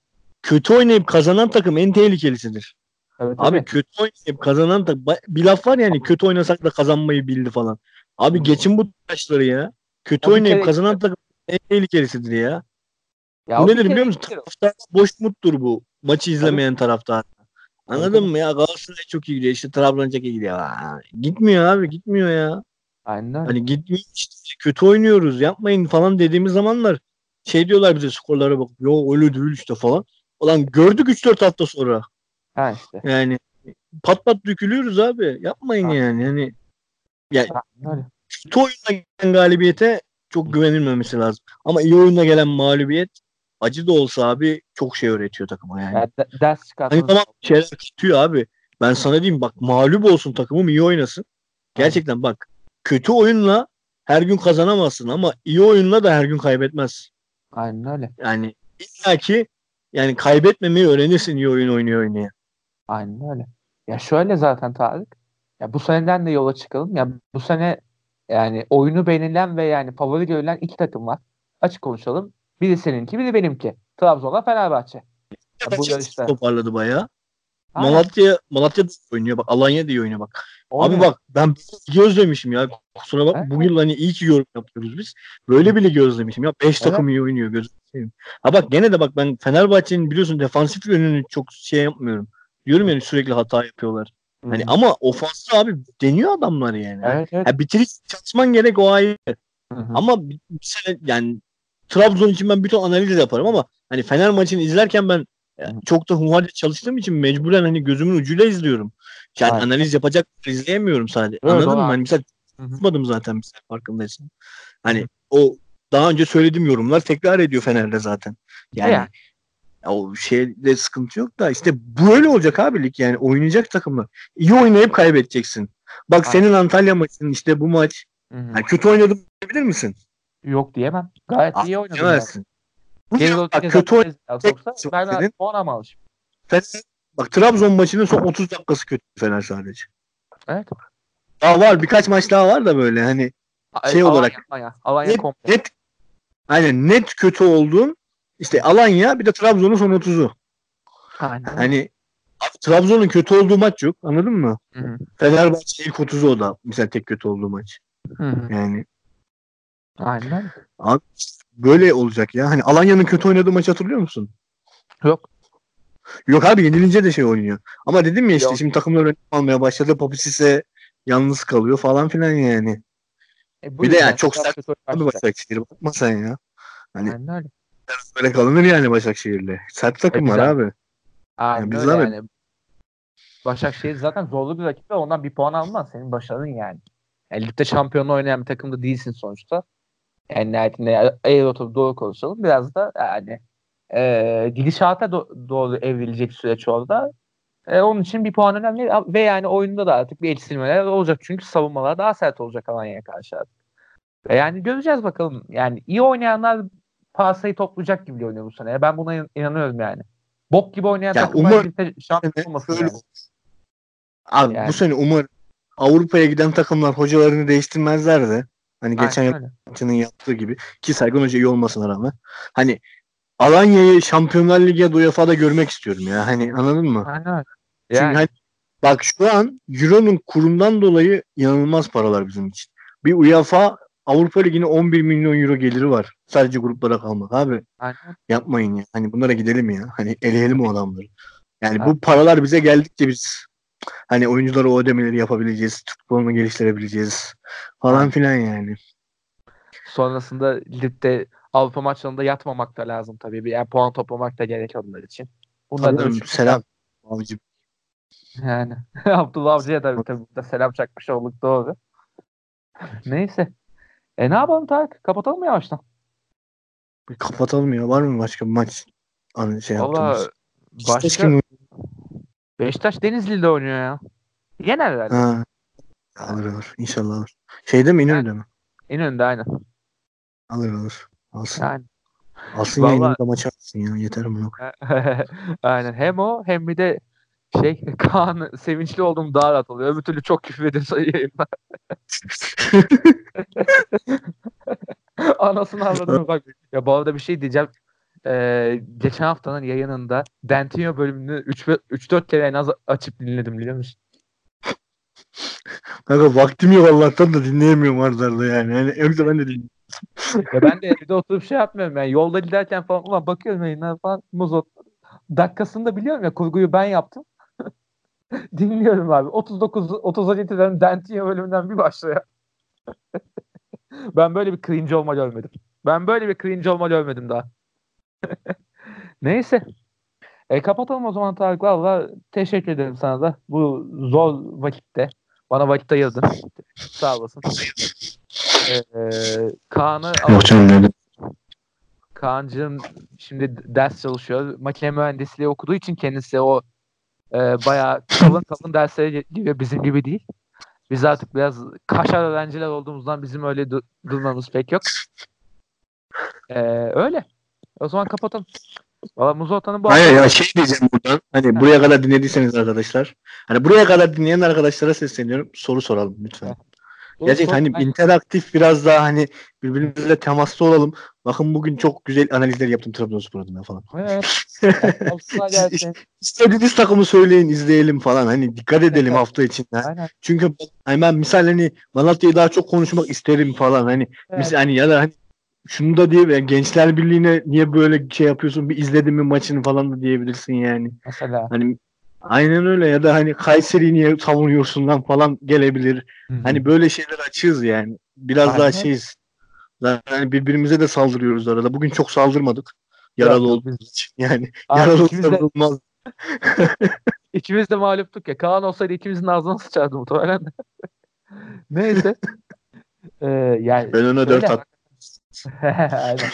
kötü oynayıp kazanan takım en tehlikelisidir. Evet, Abi kötü oynayıp kazanan takım bir laf var yani kötü oynasak da kazanmayı bildi falan. Abi geçin bu taşları ya. Kötü oynayıp kazanan takım en tehlikelisidir ya. Ya bu nedir biliyor musun? Taraftar boş muttur bu. Maçı izlemeyen taraftar. Anladın tabii. mı ya? Galatasaray çok iyi gidiyor. İşte Trabzon çok iyi gidiyor. Aa, gitmiyor abi gitmiyor ya. Aynen. Hani gitmiyor işte kötü oynuyoruz yapmayın falan dediğimiz zamanlar şey diyorlar bize skorlara bak. Yo öyle değil işte falan. Ulan gördük 3-4 hafta sonra. Ha işte. Yani pat pat dökülüyoruz abi. Yapmayın Ha. yani. Hani Aynen öyle. kötü oyunla gelen galibiyete çok güvenilmemesi lazım. Ama iyi oyunla gelen mağlubiyet acı da olsa abi çok şey öğretiyor takıma yani. Yani de- ders Hani çıkartmanız tamam şeyler tutuyor abi. Ben sana diyeyim bak mağlup olsun takımım iyi oynasın. Gerçekten bak kötü oyunla her gün kazanamazsın ama iyi oyunla da her gün kaybetmez. Aynen öyle. Yani illa ki yani kaybetmemeyi öğrenirsin iyi oyun oynuyor oynaya. Aynen öyle. Ya şöyle zaten Tarık. Ya bu seneden de yola çıkalım. Ya bu sene yani oyunu beğenilen ve yani favori görülen iki takım var. Açık konuşalım. Biri seninki, biri benimki. Trabzon'la Fenerbahçe. Ya bu yarışta. toparladı bayağı. Aynen. Malatya Malatya oynuyor bak. Alanya da iyi oynuyor bak. Oynuyor. Abi bak ben ligi özlemişim ya. Kusura bak Evet. bu yıl hani iyi ki yorum yapıyoruz biz. Böyle bir ligi özlemişim ya. 5 Evet. takım iyi oynuyor gözüm seveyim. Ha bak gene de bak ben Fenerbahçe'nin biliyorsun defansif yönünü çok şey yapmıyorum. Diyorum yani sürekli hata yapıyorlar. Hı. Hani ama ofanslı abi deniyor adamlar yani. Evet evet. Ha, bitiriş çalışman gerek o ayrı. Hı hı. Ama bir sene yani Trabzon için ben bütün analiz yaparım ama hani Fener maçını izlerken ben e, Hı. çok da hummalı çalıştığım için mecburen hani gözümün ucuyla izliyorum. Yani Aynen. analiz yapacak izleyemiyorum sadece. Evet, Anladın mı? Hani mesela tutmadım zaten mesela farkındaysan. Hani o daha önce söylediğim yorumlar tekrar ediyor Fener'de zaten. Yani Yani. o şeyde sıkıntı yok da işte böyle olacak abi lig yani oynayacak takımlar. İyi oynayıp kaybedeceksin. Bak Aynen. senin Antalya maçın işte bu maç. Yani kötü oynadım diyebilir misin? Yok diyemem. Gayet iyi oynadı. Bu Geri kötü oyn- Ezreal tek- soksa ben puan? Fener, bak Trabzon maçının son 30 dakikası kötü Fener sadece. Evet. Daha var birkaç maç daha var da böyle hani Şey Alanya, olarak- Alanya, Alanya net, komple. net aynen net kötü olduğun işte Alanya bir de Trabzon'un son 30'u. Aynen. Hani Trabzon'un kötü olduğu maç yok anladın mı? Hı hı. Fenerbahçe ilk 30'u o da mesela tek kötü olduğu maç. Hı hı. Yani Aynen. abi böyle olacak ya. Hani Alanya'nın kötü oynadığı maçı hatırlıyor musun? Yok. Yok abi yenilince de şey oynuyor. Ama dedim ya işte Yok. şimdi takımlar önem almaya başladı. Papisis'e yalnız kalıyor falan filan yani. E, bu Bir de yani çok sert Abi. Başakşehir'e bakma sen ya. Hani Aynen öyle. Böyle kalınır yani Başakşehir'le. Sert takım var güzel. abi. Aynen Yani biz öyle zaten- yani. Başakşehir zaten zorlu bir rakip ve ondan bir puan almaz. Senin başarın yani. yani ligde şampiyonluğu oynayan bir takımda değilsin sonuçta. Yani nihayetinde eğer oturup doğru konuşalım. Biraz da yani e, gidişata do- doğru evrilecek süreç orada. E, onun için bir puan önemli ve yani oyunda da artık bir eksilmeler olacak. Çünkü savunmalar daha sert olacak Alanya'ya karşı artık. Ve yani göreceğiz bakalım. Yani iyi oynayanlar pasayı toplayacak gibi oynuyor bu sene. Ben buna in- inanıyorum yani. Bok gibi oynayan Ya takımlar şampiyon olmasın Şöyle- yani. Abi Yani. bu sene umarım Avrupa'ya giden takımlar hocalarını değiştirmezler de. Hani geçen Aynen yıl yaptığı gibi ki Sergen Hoca iyi olmasına rağmen. Hani Alanya'yı Şampiyonlar Ligi ya da UEFA'da görmek istiyorum ya. Hani anladın mı? Aynen. Çünkü Yani, hani bak şu an Euro'nun kurundan dolayı inanılmaz paralar bizim için. Bir UEFA Avrupa Ligi'ne 11 milyon euro geliri var. Sadece gruplara kalmak abi. aynen. Yapmayın ya. Hani bunlara gidelim ya. Hani eleyelim o adamları. Yani Abi. bu paralar bize geldikçe biz hani oyunculara o ödemeleri yapabileceğiz. Futbolunu geliştirebileceğiz. Falan filan yani. Sonrasında ligde Avrupa maçlarında yatmamak da lazım tabii. Bir yani puan toplamak da gerek onlar için. Bunlar da Tabii, selam. Abicim. Yani Abdullah Avcı'ya da tabii burada selam çakmış olduk doğru. Neyse. E ne yapalım Tarık? Kapatalım mı yavaştan? Bir kapatalım ya. Var mı başka bir maç? Hani şey Valla yaptığımız. başka Beşiktaş Denizli'de oynuyor ya. Yener herhalde. Ha. Alır alır. İnşallah alır. Şeyde mi İnönü'de mi? En önde aynen. Alır alır. Alsın. Yani. Alsın Vallahi- yayını da maç alsın ya. Yeter mi? aynen. Hem o hem bir de şey Kaan sevinçli olduğum daha rahat oluyor. Öbür türlü çok küfür ediyorsa yayında. Anasını avradını bak. Ya bu arada bir şey diyeceğim. Ee, geçen haftanın yayınında Dentino bölümünü 3-4 kere en az açıp dinledim biliyor musun? Kanka vaktim yok Allah'tan da dinleyemiyorum arda arda yani. yani yoksa ben de dinliyorum. Ya ben de evde oturup şey yapmıyorum yani yolda giderken falan ulan bakıyorum yayınlar falan muzot. Dakikasını da biliyorum ya kurguyu ben yaptım. Dinliyorum abi. 39 30'a getiren Dentino bölümünden bir başlıyor. ben böyle bir cringe olma görmedim. Ben böyle bir cringe olma görmedim daha. Neyse. E, kapatalım o zaman Tarık. Valla teşekkür ederim sana da. Bu zor vakitte. Bana vakit ayırdın. Sağ olasın. E, e, Kaan'ı Kaan'cığım şimdi ders çalışıyor. Makine mühendisliği okuduğu için kendisi o e, bayağı kalın kalın derslere giriyor. Bizim gibi değil. Biz artık biraz kaşar öğrenciler olduğumuzdan bizim öyle du- durmamız pek yok. E, öyle. O zaman kapatalım. Valla Muzota'nın bu Hayır ya şey diyeceğim buradan. Hani buraya kadar dinlediyseniz arkadaşlar. Hani buraya kadar dinleyen arkadaşlara sesleniyorum. Soru soralım lütfen. Gerçekten hani interaktif biraz daha hani birbirimizle temaslı olalım. Bakın bugün çok güzel analizler yaptım Trabzonspor adına falan. Evet. İstediğiniz takımı söyleyin izleyelim falan. Hani dikkat edelim Evet. hafta içinde. Aynen. Çünkü hani ben misal hani Malatya'yı daha çok konuşmak isterim falan. Hani Evet. misal hani ya da hani şunu da diye yani Gençler Birliği'ne niye böyle şey yapıyorsun bir izledin mi maçını falan da diyebilirsin yani. Mesela. Hani aynen öyle ya da hani Kayseri'yi niye savunuyorsun lan falan gelebilir. Hani böyle şeyler açığız yani. Biraz Aynen. daha şeyiz. Zaten birbirimize de saldırıyoruz arada. Bugün çok saldırmadık. Yaralı olduğumuz için. Yani Abi yaralı olmaz. İkimiz de mağluptuk ya. Kaan olsaydı ikimizin ağzına sıçardı muhtemelen. Neyse. Ee, yani Ben ona dört at. Aynen.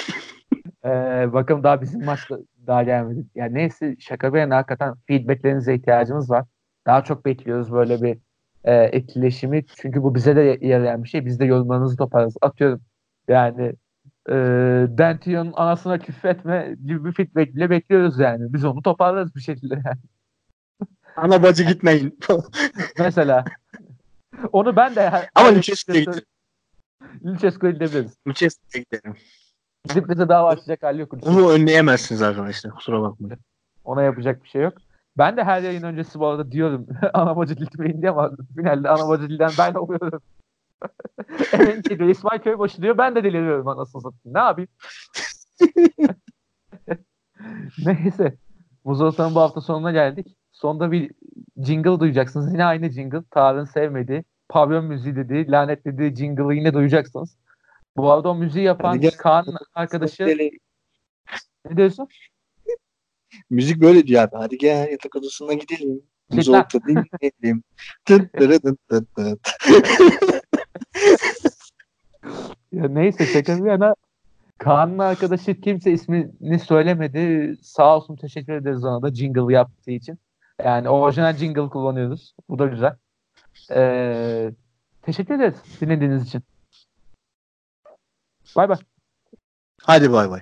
Ee, bakalım daha bizim maçta daha gelmedi. Yani neyse şaka bir yana hakikaten feedbacklerinize ihtiyacımız var. Daha çok bekliyoruz böyle bir e, etkileşimi. Çünkü bu bize de yarayan bir şey. Biz de yorumlarınızı toparlarız. Atıyorum yani e, Dention'un anasına küfretme gibi bir feedback bile bekliyoruz yani. Biz onu toparlarız bir şekilde yani. Ana bacı gitmeyin. Mesela. Onu ben de Ama Lucescu'ya gidelim. Lucescu'ya gidebiliriz. Lucescu'ya gidelim. Gidip bize dava açacak hali yok. Onu önleyemezsiniz arkadaşlar. Kusura bakmayın. Ona yapacak bir şey yok. Ben de her yayın öncesi bu arada diyorum ana bacı gitmeyin diye ama finalde ana bacı dilden ben oluyorum. Ki diyor İsmail Köybaşı diyor ben de deliriyorum anasını satayım. Ne yapayım? Neyse. Muzoltan'ın bu hafta sonuna geldik. Sonunda bir jingle duyacaksınız. Yine aynı jingle. Tarık'ın sevmediği, pavyon müziği dediği, lanetlediği jingle'ı yine duyacaksınız. Bu arada o müziği yapan gel. Kaan'ın arkadaşı Ne diyorsun? Müzik böyle diyor abi. Hadi gel yatak odasına gidelim. Uzakta dinleyelim. Tıt tıt tıt tıt. Ya neyse şaka bir yana Kaan'ın arkadaşı kimse ismini söylemedi. Sağ olsun teşekkür ederiz ona da jingle yaptığı için. Yani orijinal jingle kullanıyoruz. Bu da güzel. Ee, teşekkür ederiz dinlediğiniz için. Bay bay. Hadi bay bay.